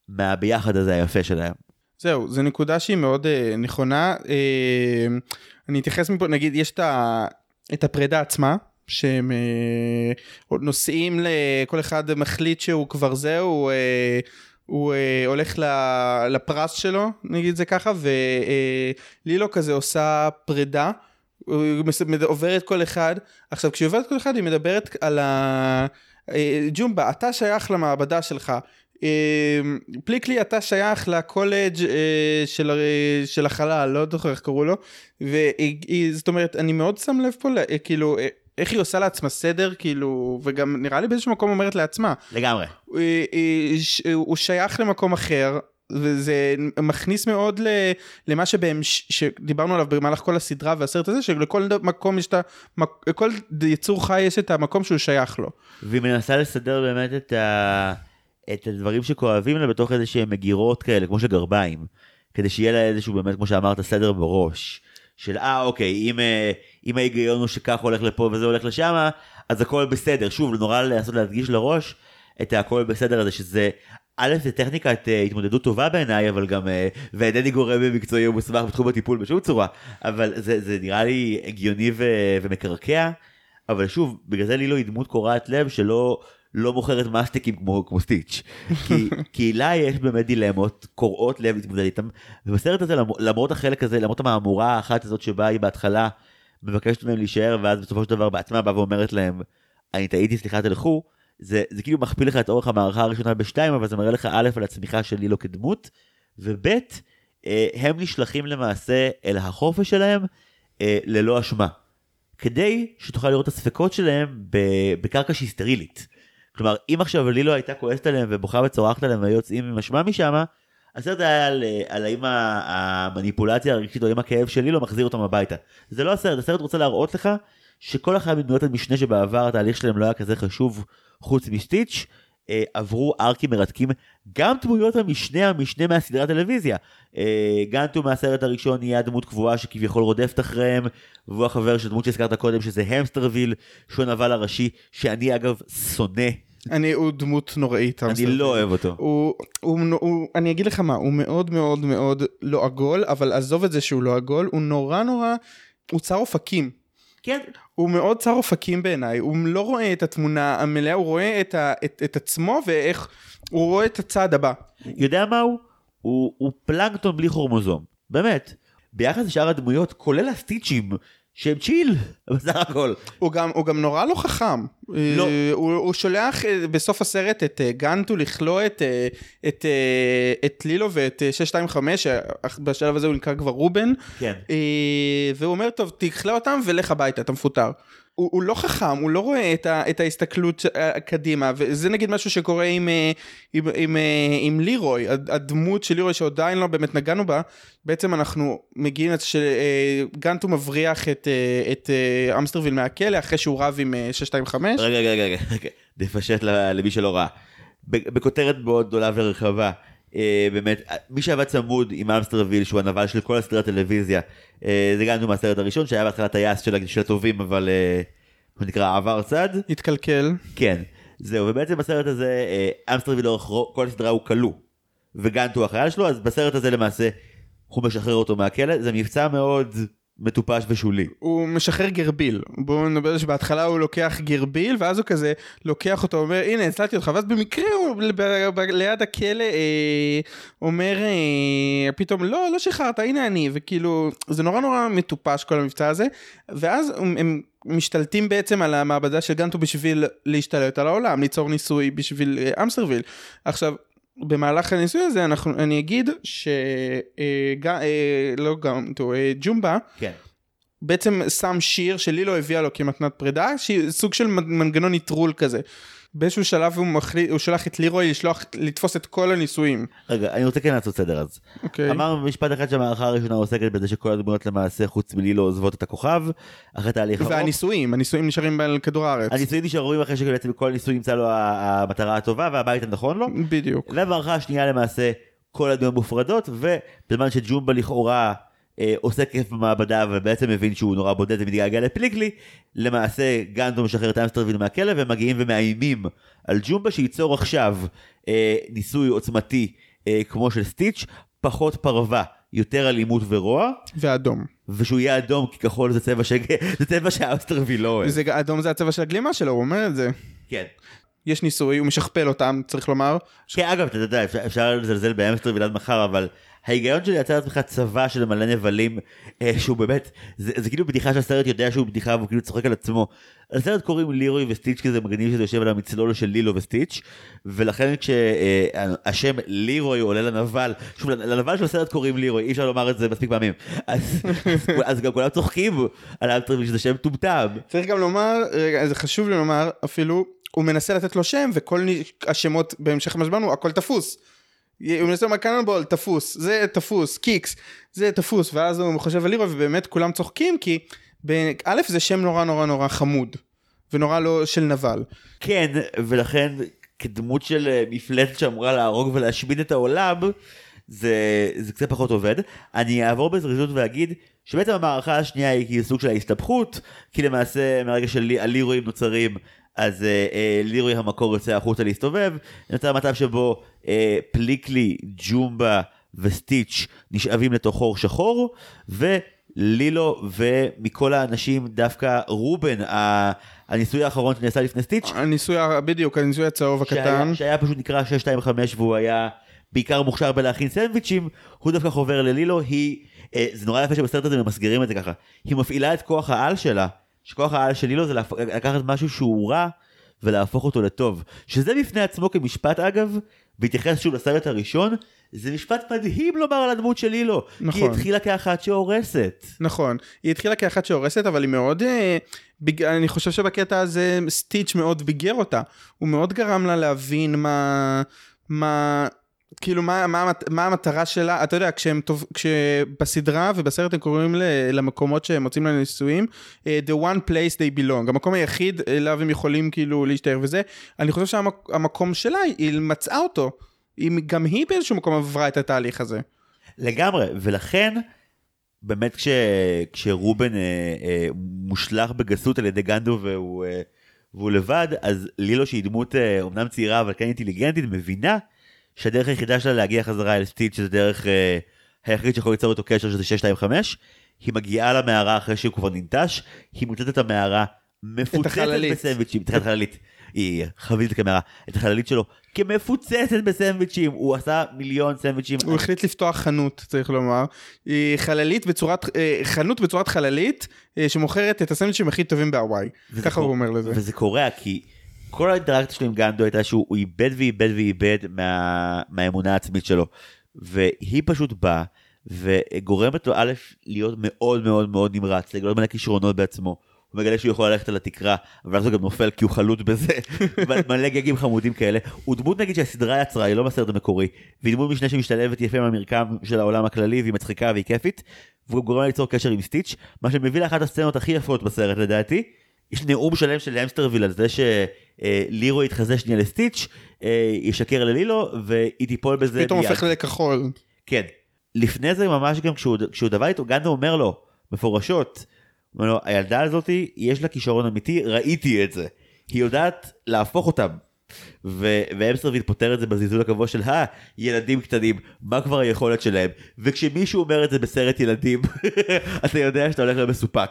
מהביחד הזה היפה שלהם. זהו, זו נקודה שהיא מאוד uh, נכונה. Uh, אני אתייחס מפה, נגיד, יש את, ה, את הפרידה עצמה, שהם uh, נוסעים, כל אחד מחליט שהוא כבר זהו, uh, הוא uh, הולך לפרס שלו, נגיד זה ככה, ולילו uh, כזה עושה פרידה. הוא עוברת כל אחד, עכשיו כשהיא עוברת כל אחד היא מדברת על ה... ג'ומבה, אתה שייך למעבדה שלך, פליקלי אתה שייך לקולג' של, של החלל, לא זוכר איך קראו לו, וזאת אומרת, אני מאוד שם לב פה, כאילו, איך היא עושה לעצמה סדר, כאילו, וגם נראה לי באיזשהו מקום אומרת לעצמה. לגמרי. הוא שייך למקום אחר. וזה מכניס מאוד למה שבהם שדיברנו עליו במהלך כל הסדרה והסרט הזה שלכל מקום יש את ה... כל יצור חי יש את המקום שהוא שייך לו. והיא מנסה לסדר באמת את ה... את הדברים שכואבים לה בתוך איזה שהם מגירות כאלה, כמו של גרביים, כדי שיהיה לה איזשהו באמת, כמו שאמרת, סדר בראש. של אה אוקיי, אם, אם ההיגיון הוא שכך הולך לפה וזה הולך לשם, אז הכל בסדר. שוב, נורא לעשות להדגיש לראש את הכל בסדר הזה, שזה, א', זה טכניקת התמודדות טובה בעיניי, אבל גם, ואינני גורם במקצועי ומוסמך בתחום הטיפול בשום צורה, אבל זה, זה נראה לי הגיוני ו, ומקרקע, אבל שוב, בגלל זה לי לא היא דמות קורעת לב שלא... לא מוכרת מסטיקים כמו, כמו סטיץ'. כי, כי לה יש באמת דילמות קורעות לב להתמודד איתם. ובסרט הזה למרות החלק הזה, למרות המהמורה האחת הזאת שבה היא בהתחלה מבקשת מהם להישאר ואז בסופו של דבר בעצמה באה ואומרת להם אני טעיתי סליחה תלכו. זה, זה כאילו מכפיל לך את אורך המערכה הראשונה בשתיים אבל זה מראה לך א' על הצמיחה של לילו כדמות וב' הם נשלחים למעשה אל החופש שלהם ללא אשמה. כדי שתוכל לראות את הספקות שלהם בקרקע שהיא סטרילית. כלומר, אם עכשיו לילו הייתה כועסת עליהם ובוכה וצורחת עליהם והיו יוצאים עם אשמה משם, הסרט היה על, על האם המניפולציה הרגשית או האם הכאב של לילו מחזיר אותם הביתה. זה לא הסרט, הסרט רוצה להראות לך שכל אחת מדמויות המשנה שבעבר התהליך שלהם לא היה כזה חשוב חוץ מסטיץ', אה, עברו ארקים מרתקים, גם דמויות המשנה המשנה מהסדרת הטלוויזיה. אה, גנטו מהסרט הראשון נהיה דמות קבועה שכביכול רודפת אחריהם, והוא החבר של דמות שהזכרת קודם שזה המסטרוויל, שהוא הנבל הראשי, שאני אגב שונא. אני, הוא דמות נוראית. אני לא אוהב אותו. הוא, הוא, הוא, הוא, אני אגיד לך מה, הוא מאוד מאוד מאוד לא עגול, אבל עזוב את זה שהוא לא עגול, הוא נורא נורא, הוא צר אופקים. כן, הוא מאוד צר אופקים בעיניי, הוא לא רואה את התמונה המלאה, הוא רואה את, ה, את, את עצמו ואיך, הוא רואה את הצעד הבא. יודע מה הוא? הוא, הוא פלנקטון בלי כרומוזום, באמת. ביחס לשאר הדמויות, כולל הסטיצ'ים, שהם צ'יל, בסך הכל. הוא גם, הוא גם נורא לא חכם. לא. אה, הוא, הוא שולח אה, בסוף הסרט את אה, גנטו לכלוא את, את, את לילו ואת אה, 625, אה, בשלב הזה הוא נקרא כבר רובן. כן. והוא אומר, טוב, תכלה אותם ולך הביתה, אתה מפוטר. הוא, הוא לא חכם, הוא לא רואה את, ה, את ההסתכלות אה, קדימה, וזה נגיד משהו שקורה עם, אה, עם, עם, אה, עם לירוי, הד- הדמות של לירוי שעדיין לא באמת נגענו בה, בעצם אנחנו מגיעים לזה שגנטו מבריח את, את המסטרוויל מהכלא אחרי שהוא רב עם אה, 625. רגע, רגע, רגע, רגע, נפשט למי שלא ראה. בכותרת מאוד גדולה ורחבה, באמת, מי שעבד צמוד עם המסטרוויל, שהוא הנבל של כל הסדרת טלוויזיה, אה, זה גם מהסרט הראשון, שהיה בהתחלה טייס של, של הטובים, אבל אה, מה נקרא עבר צד. התקלקל. כן, זהו, ובעצם בסרט הזה, אה, המסטרוויל לאורך כל הסדרה הוא כלוא, וגנט הוא החייל שלו, אז בסרט הזה למעשה הוא משחרר אותו מהכלא, זה מבצע מאוד מטופש ושולי. הוא משחרר גרביל. בואו נדבר שבהתחלה הוא לוקח גרביל, ואז הוא כזה לוקח אותו, אומר, הנה, הצלתי אותך, ואז במקרה הוא ב- ב- ליד הכלא אה, אומר, אה, פתאום, לא, לא שחררת, הנה אני, וכאילו, זה נורא נורא מטופש כל המבצע הזה, ואז הם, הם משתלטים בעצם על המעבדה של גנטו בשביל להשתלט על העולם, ליצור ניסוי בשביל אה, המסטרוויל. עכשיו, במהלך הניסוי הזה אנחנו, אני אגיד ש... אה, אה, לא גם, טוב, אה, ג'ומבה כן. בעצם שם שיר שלילו הביאה לו כמתנת פרידה, שהיא סוג של מנ- מנגנון נטרול כזה. באיזשהו שלב הוא, מחליט, הוא שלח את לירוי לשלוח, לתפוס את כל הניסויים. רגע, אני רוצה כן לעשות סדר אז. אוקיי. אמרנו במשפט אחד שהמערכה הראשונה עוסקת בזה שכל הדמויות למעשה חוץ מלילו עוזבות את הכוכב, אחרי תהליך ארוך. והניסויים, הניסויים נשארים על כדור הארץ. הניסויים נשארו אחרי שבעצם כל ניסוי ימצא לו המטרה הטובה והבית הנכון לו. בדיוק. ובמערכה השנייה למעשה כל הדמויות מופרדות, ובזמן שג'ומבה לכאורה עושה כיף במעבדה ובעצם מבין שהוא נורא בודד ומתגעגע לפליקלי, למעשה גנטו משחרר את המסטרוויל מהכלא והם מגיעים ומאיימים על ג'ומבה שייצור עכשיו אה, ניסוי עוצמתי אה, כמו של סטיץ', פחות פרווה, יותר אלימות ורוע, ואדום. ושהוא יהיה אדום כי כחול זה צבע, ש... זה צבע שהמסטרוויל לא אוהב. זה, אדום זה הצבע של הגלימה שלו, הוא אומר את זה. כן. יש ניסוי, הוא משכפל אותם, צריך לומר. כן, אגב, אתה יודע, אפשר, אפשר לזלזל בהמסטרוויל עד מחר, אבל ההיגיון של לייצר לעצמך צבא של מלא נבלים, אה, שהוא באמת, זה, זה כאילו בדיחה שהסרט יודע שהוא בדיחה והוא כאילו צוחק על עצמו. לסרט קוראים לירוי וסטיץ' כי זה מגניב שזה יושב על המצלול של לילו וסטיץ', ולכן כשהשם לירוי עולה לנבל, שוב, לנבל של הסרט קוראים לירוי, אי אפשר לומר את זה מספיק פעמים, אז, אז, אז גם כולם צוחקים על המסטרוויל שזה שם מטומטם. צריך גם לומר, רגע, זה חשוב לי לומר, אפילו, הוא מנסה לתת לו שם, וכל השמות בהמשך המשבן הוא הכל תפוס. הוא מנסה לומר קנונבול, תפוס, זה תפוס, קיקס, זה תפוס, ואז הוא חושב על לירוי, ובאמת כולם צוחקים, כי א' זה שם נורא נורא נורא חמוד, ונורא לא של נבל. כן, ולכן כדמות של אה, מפלצת שאמורה להרוג ולהשמיד את העולם, זה, זה קצת פחות עובד. אני אעבור בזריזות ואגיד שבעצם המערכה השנייה היא כאילו סוג של ההסתבכות, כי למעשה מהרגע שהלירואים נוצרים, אז אה, אה, לירוי המקור יוצא החוצה להסתובב, נוצר מצב שבו אה, פליקלי, ג'ומבה וסטיץ' נשאבים לתוך חור שחור, ולילו ומכל האנשים דווקא רובן, ה- הניסוי האחרון שנעשה לפני סטיץ', הניסוי, בדיוק, הניסוי הצהוב הקטן. שהיה, שהיה פשוט נקרא 625 והוא היה בעיקר מוכשר בלהכין סנדוויצ'ים, הוא דווקא חובר ללילו, היא, אה, זה נורא יפה שבסרט הזה ממסגרים את זה ככה, היא מפעילה את כוח העל שלה, שכוח העל של לילו זה להפ... לקחת משהו שהוא רע ולהפוך אותו לטוב, שזה בפני עצמו כמשפט אגב, בהתייחס שוב לסרט הראשון, זה משפט מדהים לומר על הדמות של לילו, כי היא נכון. התחילה כאחת שהורסת. נכון, היא התחילה כאחת שהורסת, אבל היא מאוד, אה, ביג... אני חושב שבקטע הזה סטיץ' מאוד ביגר אותה. הוא מאוד גרם לה להבין מה, מה, כאילו מה, מה, מה המטרה שלה, אתה יודע, כשהם טוב, כשבסדרה ובסרט הם קוראים למקומות שהם מוצאים להם נישואים, אה, the one place they belong, המקום היחיד אליו הם יכולים כאילו להשתער וזה, אני חושב שהמקום שלה, היא מצאה אותו. היא, גם היא באיזשהו מקום עברה את התהליך הזה. לגמרי, ולכן באמת כש, כשרובן אה, אה, מושלך בגסות על ידי גנדו והוא, אה, והוא לבד, אז לילו שהיא דמות אה, אומנם צעירה אבל כן אינטליגנטית, מבינה שהדרך היחידה שלה להגיע חזרה אל סטיץ' זה דרך אה, היחיד שיכול ליצור איתו קשר שזה 625, היא מגיעה למערה אחרי שהוא כבר ננטש, היא מוצאת את המערה מפוצצת. בסנדוויצ'ים, את החללית. היא חבית הקמרה, את החללית שלו כמפוצצת בסנדוויצ'ים, הוא עשה מיליון סנדוויצ'ים. הוא החליט לפתוח חנות, צריך לומר. היא חללית בצורת, אה, חנות בצורת חללית, אה, שמוכרת את הסנדוויצ'ים הכי טובים בהוואי. ככה הוא אומר לזה. וזה קורה כי כל האינטראקציה שלו עם גנדו הייתה שהוא הוא איבד ואיבד ואיבד מה, מהאמונה העצמית שלו. והיא פשוט באה וגורמת לו א' להיות מאוד מאוד מאוד נמרץ, לגלות מלא כישרונות בעצמו. הוא מגלה שהוא יכול ללכת על התקרה, אבל אז הוא גם נופל כי הוא חלוד בזה, מלא גאגים חמודים כאלה. הוא דמות נגיד שהסדרה יצרה, היא לא בסרט המקורי, והיא דמות משנה שמשתלבת יפה עם של העולם הכללי, והיא מצחיקה והיא כיפית, והוא גורם ליצור קשר עם סטיץ', מה שמביא לאחת הסצנות הכי יפות בסרט לדעתי. יש נאום שלם של המסטרוויל על זה שלירוי יתחזה שנייה לסטיץ', אה, ישקר ללילו, והיא תיפול בזה פתאום מיד. הופך לכחול. כן. לפני זה ממש גם כשהוא, כשהוא דבר איתו, גנדו אומר לו, מפורשות, אומר לו, הילדה הזאתי, יש לה כישרון אמיתי, ראיתי את זה. היא יודעת להפוך אותם. ו- ואמסטרוויל פותר את זה בזלזול הקבוע של הא, ילדים קטנים, מה כבר היכולת שלהם? וכשמישהו אומר את זה בסרט ילדים, אתה יודע שאתה הולך להיות מסופק.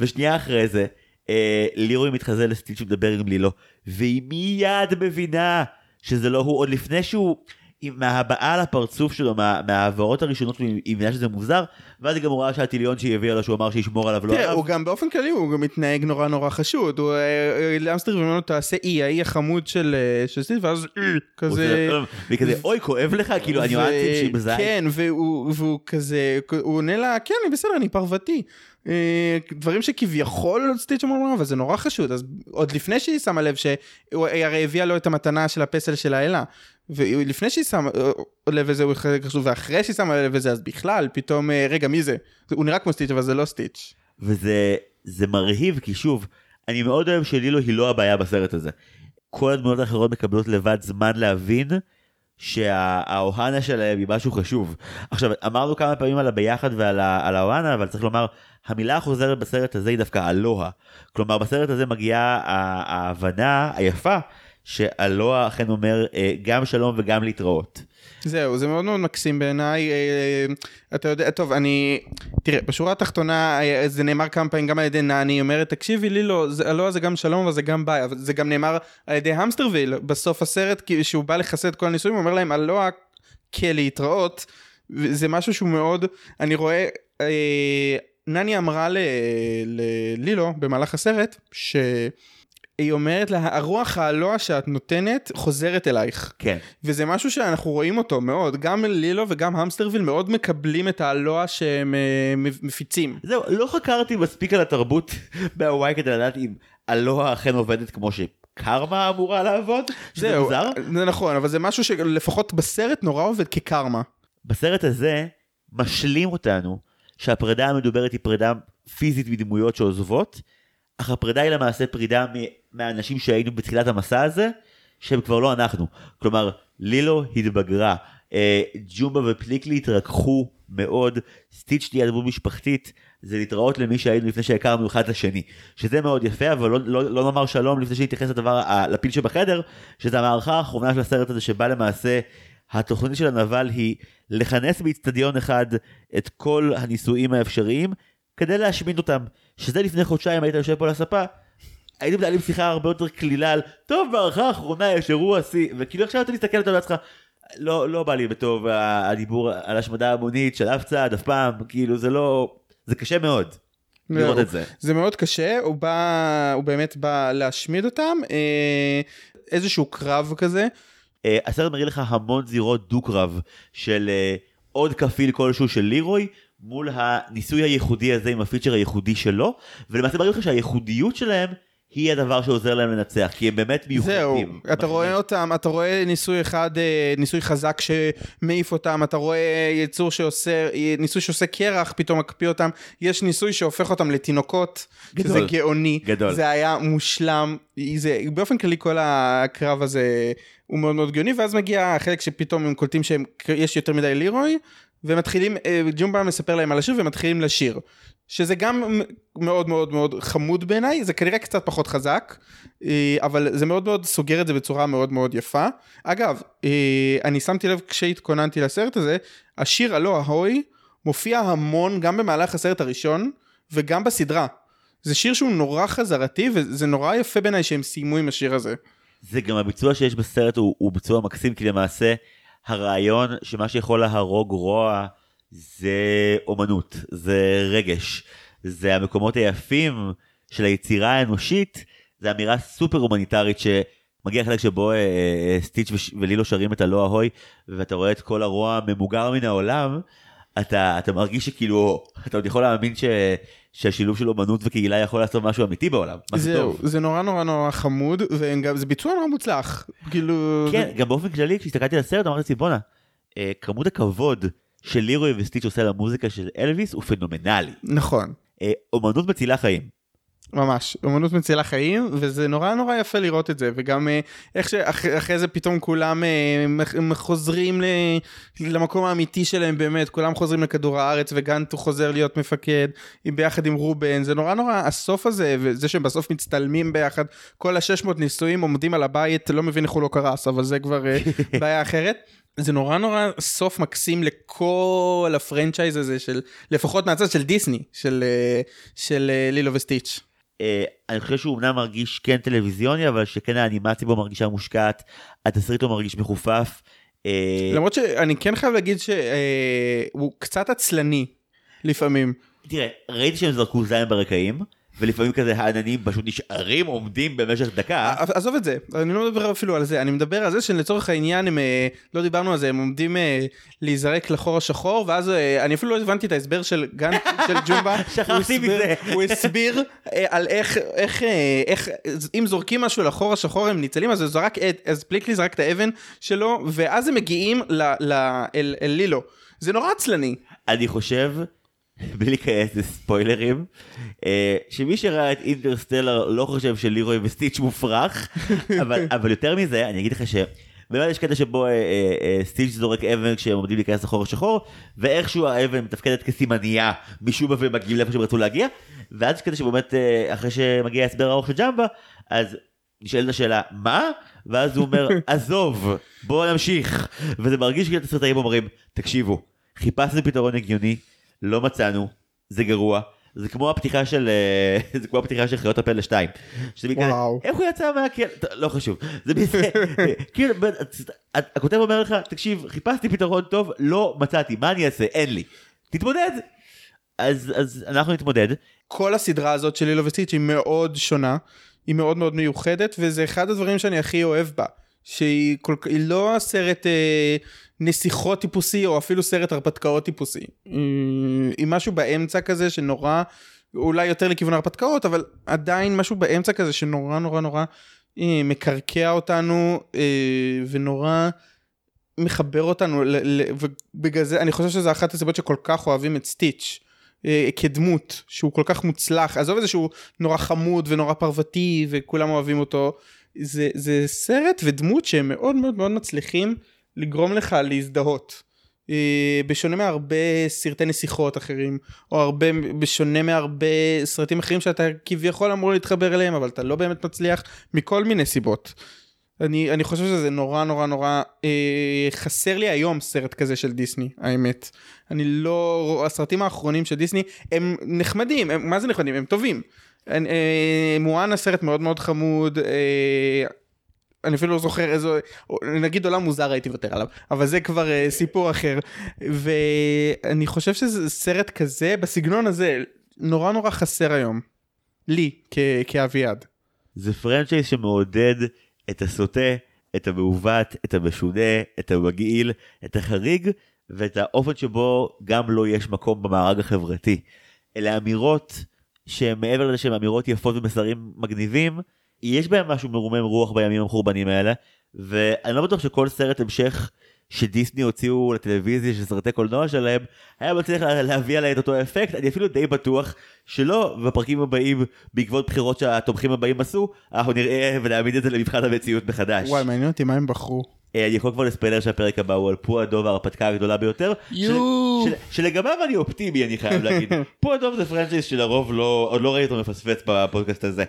ושנייה אחרי זה, אה, לירוי מתחזה לסטיץ' שמדבר עם לילו, והיא מיד מבינה שזה לא הוא, עוד לפני שהוא, עם- מההבעה על הפרצוף שלו, מה, מההעברות הראשונות, היא היא מבינה שזה מוזר, ואז היא גם רואה שהטיליון שהיא הביאה לו, שהוא אמר שישמור עליו, לא עליו. הוא גם באופן כללי הוא גם מתנהג נורא נורא חשוד. הוא אה, אה, לאמסטר אומר לו תעשה אי, האי החמוד של אה, סטיב, ואז כזה... עושה, והיא כזה, אוי, כואב לך? כאילו, הניואנסים שהיא מזהה. כן, והוא, כזה, הוא עונה לה, כן, אני בסדר, אני פרוותי. דברים שכביכול סטיץ' אמר לו, אבל זה נורא חשוד, אז עוד לפני שהיא שמה לב שהוא הרי הביאה לו את המתנה של הפסל של האלה, ולפני שהיא שמה אה, לב לזה הוא חלק חשוב, ואחרי שהיא שמה לב לזה, אז בכלל, פתאום, אה, רגע, מי זה? הוא נראה כמו סטיץ', אבל זה לא סטיץ'. וזה זה מרהיב, כי שוב, אני מאוד אוהב שלילו היא לא הבעיה בסרט הזה. כל הדמויות האחרות מקבלות לבד זמן להבין שהאוהנה שלהם היא משהו חשוב. עכשיו, אמרנו כמה פעמים על הביחד ועל האוהנה, אבל צריך לומר, המילה החוזרת בסרט הזה היא דווקא אלוה. כלומר, בסרט הזה מגיעה ההבנה היפה שאלוה אכן אומר אה, גם שלום וגם להתראות. זהו, זה מאוד מאוד מקסים בעיניי. אה, אתה יודע, טוב, אני... תראה, בשורה התחתונה, אה, זה נאמר כמה פעמים גם על ידי נני, היא אומרת, תקשיבי, לילו, זה, לא, זה גם שלום, אבל זה גם ביי, אבל זה גם נאמר על ידי המסטרוויל, בסוף הסרט, כי שהוא בא לחסל את כל הניסויים, הוא אומר להם, הלא כלהתראות, זה משהו שהוא מאוד, אני רואה, אה, נני אמרה ללילו במהלך הסרט, ש... היא אומרת לה, הרוח האלוה שאת נותנת חוזרת אלייך. כן. וזה משהו שאנחנו רואים אותו מאוד, גם לילו וגם המסטרוויל מאוד מקבלים את האלוה שהם אה, מפיצים. זהו, לא חקרתי מספיק על התרבות בהוואי כדי לדעת אם אלוה אכן עובדת כמו שקרמה אמורה לעבוד, שזה זהו, מוזר. זה נכון, אבל זה משהו שלפחות בסרט נורא עובד כקרמה. בסרט הזה משלים אותנו שהפרידה המדוברת היא פרידה פיזית מדמויות שעוזבות, אך הפרידה היא למעשה פרידה מהאנשים שהיינו בתחילת המסע הזה, שהם כבר לא אנחנו. כלומר, לילו התבגרה, אה, ג'ומבה ופליקלי התרככו מאוד, סטיץ' תהיה דמות משפחתית, זה להתראות למי שהיינו לפני שהכרנו אחד לשני. שזה מאוד יפה, אבל לא, לא, לא נאמר שלום לפני שנתייחס לדבר, לפיל שבחדר, שזה המערכה האחרונה של הסרט הזה, שבה למעשה התוכנית של הנבל היא לכנס באיצטדיון אחד את כל הניסויים האפשריים, כדי להשמיד אותם. שזה לפני חודשיים היית יושב פה על הספה, הייתם מנהלים שיחה הרבה יותר קלילה על, טוב, בהערכה האחרונה יש אירוע שיא, וכאילו עכשיו אתה מסתכל אתה בעצמך, לא, לא בא לי בטוב הדיבור על השמדה המונית של אף צד, אף פעם, כאילו זה לא, זה קשה מאוד לראות. את זה. זה מאוד קשה, הוא בא, הוא באמת בא להשמיד אותם, אה, איזשהו קרב כזה. אה, הסרט מראה לך המון זירות דו-קרב של אה, עוד כפיל כלשהו של לירוי מול הניסוי הייחודי הזה עם הפיצ'ר הייחודי שלו ולמעשה מראים לך שהייחודיות שלהם היא הדבר שעוזר להם לנצח כי הם באמת זהו, מיוחדים. אתה רואה אותם, אתה רואה ניסוי אחד, אה, ניסוי חזק שמעיף אותם, אתה רואה יצור שעושה, ניסוי שעושה קרח, פתאום מקפיא אותם, יש ניסוי שהופך אותם לתינוקות, גדול. שזה גאוני, גדול. זה היה מושלם, זה, באופן כללי כל הקרב הזה הוא מאוד מאוד גאוני, ואז מגיע החלק שפתאום הם קולטים שיש יותר מדי לירוי, ומתחילים, אה, ג'ומבה מספר להם על השיר ומתחילים לשיר. שזה גם מאוד מאוד מאוד חמוד בעיניי, זה כנראה קצת פחות חזק, אה, אבל זה מאוד מאוד סוגר את זה בצורה מאוד מאוד יפה. אגב, אה, אני שמתי לב כשהתכוננתי לסרט הזה, השיר הלא ההוי, מופיע המון גם במהלך הסרט הראשון וגם בסדרה. זה שיר שהוא נורא חזרתי וזה נורא יפה בעיניי שהם סיימו עם השיר הזה. זה גם הביצוע שיש בסרט הוא, הוא ביצוע מקסים כי למעשה הרעיון שמה שיכול להרוג רוע זה אומנות, זה רגש, זה המקומות היפים של היצירה האנושית, זה אמירה סופר הומניטרית שמגיע חלק שבו אה, אה, סטיץ' וש- ולילו שרים את הלא אהוי ואתה רואה את כל הרוע ממוגר מן העולם, אתה, אתה מרגיש שכאילו אתה עוד יכול להאמין ש, שהשילוב של אומנות וקהילה יכול לעשות משהו אמיתי בעולם. זה זהו, טוב. זה נורא נורא נורא חמוד וגם זה ביצוע נורא מוצלח. כאילו... כן, גם באופן כללי כשהסתכלתי על הסרט אמרתי בואנה, אה, כמות הכבוד של לירוי וסטיץ' עושה למוזיקה של אלוויס הוא פנומנלי. נכון. אה, אומנות מצילה חיים. ממש, אמנות מצילה חיים, וזה נורא נורא יפה לראות את זה, וגם אה, איך שאחרי זה פתאום כולם אה, חוזרים למקום האמיתי שלהם באמת, כולם חוזרים לכדור הארץ, וגנט הוא חוזר להיות מפקד, ביחד עם רובן, זה נורא נורא, הסוף הזה, וזה שהם בסוף מצטלמים ביחד, כל ה-600 ניסויים עומדים על הבית, לא מבין איך הוא לא קרס, אבל זה כבר בעיה אחרת. זה נורא נורא סוף מקסים לכל הפרנצ'ייז הזה של לפחות מהצד של דיסני של אה, של אה, לילו וסטיץ'. אה, אני חושב שהוא אמנם מרגיש כן טלוויזיוני אבל שכן האנימציה בו מרגישה מושקעת, התסריט הוא מרגיש מחופף. למרות שאני כן חייב להגיד שהוא קצת עצלני לפעמים. תראה, ראיתי שהם זרקו זין ברקעים, ולפעמים כזה העננים פשוט נשארים עומדים במשך דקה. עזוב את זה, אני לא מדבר אפילו על זה, אני מדבר על זה שלצורך העניין הם, אה, לא דיברנו על זה, הם עומדים אה, להיזרק לחור השחור, ואז אה, אני אפילו לא הבנתי את ההסבר של גן של ג'ומבה. שכחתי מזה. הוא הסביר אה, על איך, איך, אה, איך, אם זורקים משהו לחור השחור הם ניצלים, אז הוא זרק, את- אז פליקלי זרק את האבן שלו, ואז הם מגיעים ל- ל- אל אל לילו. זה נורא עצלני. אני חושב, בלי להיכנס לספוילרים, אה, שמי שראה את אינטרסטלר לא חושב שלירוי וסטיץ' מופרך, אבל, אבל יותר מזה, אני אגיד לך ש... באמת יש קטע שבו אה, אה, אה, סטיץ' זורק אבן כשהם עומדים להיכנס לחור השחור, ואיכשהו האבן מתפקדת כסימנייה משום מה והם מגיעים לאיפה שהם רצו להגיע, ואז יש קטע שבאמת אה, אחרי שמגיע ההסבר הארוך של ג'מבה, אז נשאלת השאלה, מה? ואז הוא אומר, עזוב, בואו נמשיך. וזה מרגיש כאילו התסריטאים אומרים, תקשיבו, חיפשנו פתרון הגיוני, לא מצאנו, זה גרוע. זה כמו הפתיחה של אה, זה כמו הפתיחה של חיות הפלא 2. שזה וואו. איך הוא יצא מהכלא? לא חשוב. זה בזה, כאילו, הכותב אומר לך, תקשיב, חיפשתי פתרון טוב, לא מצאתי, מה אני אעשה? אין לי. תתמודד. אז אז אנחנו נתמודד. כל הסדרה הזאת של לילו וסטיץ' היא מאוד שונה, היא מאוד מאוד מיוחדת, וזה אחד הדברים שאני הכי אוהב בה. שהיא כל, לא סרט אה, נסיכות טיפוסי, או אפילו סרט הרפתקאות טיפוסי. היא, היא משהו באמצע כזה שנורא, אולי יותר לכיוון הרפתקאות, אבל עדיין משהו באמצע כזה שנורא נורא נורא אה, מקרקע אותנו, אה, ונורא... מחבר אותנו, ל- ל- ובגלל זה אני חושב שזה אחת הסיבות שכל כך אוהבים את סטיץ'. אה, כדמות שהוא כל כך מוצלח עזוב את זה שהוא נורא חמוד ונורא פרוותי וכולם אוהבים אותו זה, זה סרט ודמות שהם מאוד מאוד מאוד מצליחים לגרום לך להזדהות. אה, בשונה מהרבה סרטי נסיכות אחרים או הרבה בשונה מהרבה סרטים אחרים שאתה כביכול אמור להתחבר אליהם אבל אתה לא באמת מצליח מכל מיני סיבות. אני, אני חושב שזה נורא נורא נורא אה, חסר לי היום סרט כזה של דיסני האמת. אני לא הסרטים האחרונים של דיסני הם נחמדים הם, מה זה נחמדים הם טובים. אה, אה, מואנה סרט מאוד מאוד חמוד. אה, אני אפילו לא זוכר איזה, נגיד עולם מוזר הייתי מוותר עליו, אבל זה כבר uh, סיפור אחר. ואני חושב שזה סרט כזה, בסגנון הזה, נורא נורא חסר היום. לי, כ- כאביעד. זה פרנצ'ייז שמעודד את הסוטה, את המעוות, את המשונה, את המגעיל, את החריג, ואת האופן שבו גם לו יש מקום במארג החברתי. אלה אמירות שהן מעבר לזה שהן אמירות יפות ומסרים מגניבים, יש בהם משהו מרומם רוח בימים המחורבנים האלה, ואני לא בטוח שכל סרט המשך שדיסני הוציאו לטלוויזיה של סרטי קולנוע שלהם, היה מצליח לה- להביא עליי את אותו אפקט, אני אפילו די בטוח שלא, בפרקים הבאים, בעקבות בחירות שהתומכים הבאים עשו, אנחנו נראה ונעמיד את זה למבחן המציאות מחדש. וואי, מעניין אותי מה הם בחרו. אה, אני יכול כבר לספיילר שהפרק הבא הוא על פו הדוב וההרפתקה הגדולה ביותר. יואו. של- של- שלגביו אני אופטימי אני חייב להגיד. פו הדוב זה franchise שלרוב לא, עוד לא ראיתי אותו מפספס בפודקאסט הזה.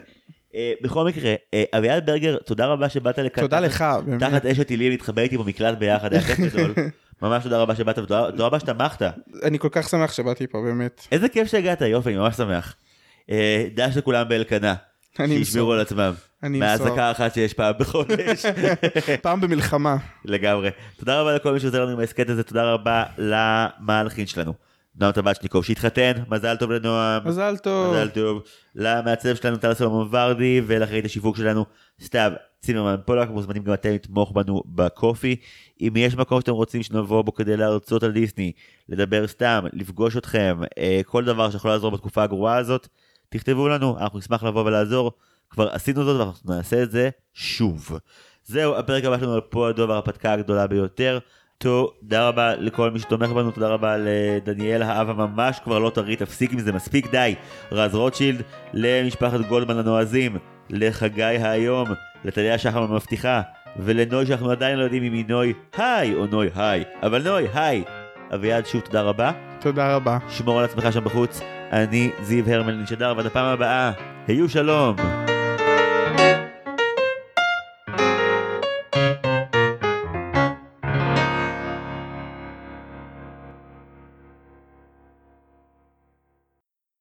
אה, בכל מקרה, אה, אביעד ברגר, תודה רבה שבאת לכאן. תודה לך. תחת אש הטילים להתחבא איתי במקלט ביחד, היה כיף גדול. ממש תודה רבה שבאת ותודה תודה רבה שתמכת. אני כל כך שמח שבאתי פה, באמת. איזה כיף שהגעת, יופי, אני ממש שמח. דש לכולם באלקנה, שישמרו. על עצמם. אני אמסור. מהאזעקה אחת שיש פעם בחודש. פעם במלחמה. לגמרי. תודה רבה לכל מי שעוזר לנו עם ההסכת הזה, תודה רבה למהלכים שלנו. נועם טבצ'ניקוב שהתחתן, מזל טוב לנועם. מזל טוב. מזל טוב. למעצב שלנו טל סולומון ורדי ולאחראית השיווק שלנו סתיו צימרמן פולק מוזמנים גם אתם לתמוך בנו בקופי. אם יש מקום שאתם רוצים שנבוא בו כדי להרצות על דיסני, לדבר סתם, לפגוש אתכם, אה, כל דבר שיכול לעזור בתקופה הגרועה הזאת, תכתבו לנו, אנחנו נשמח לבוא ולעזור. כבר עשינו זאת ואנחנו נעשה את זה שוב. זהו, הפרק הבא שלנו על פה הדוב ההרפתקה הגדולה ביותר. תודה רבה לכל מי שתומך בנו, תודה רבה לדניאל האב הממש כבר לא טרי, תפסיק עם זה, מספיק די. רז רוטשילד, למשפחת גולדמן הנועזים, לחגי היום, לטליה שחם המבטיחה, ולנוי שאנחנו עדיין לא יודעים אם היא נוי היי או נוי היי, אבל נוי היי. אביעד שוב תודה רבה, תודה רבה. שמור על עצמך שם בחוץ, אני זיו הרמל נשדר, ועד הפעם הבאה, היו שלום.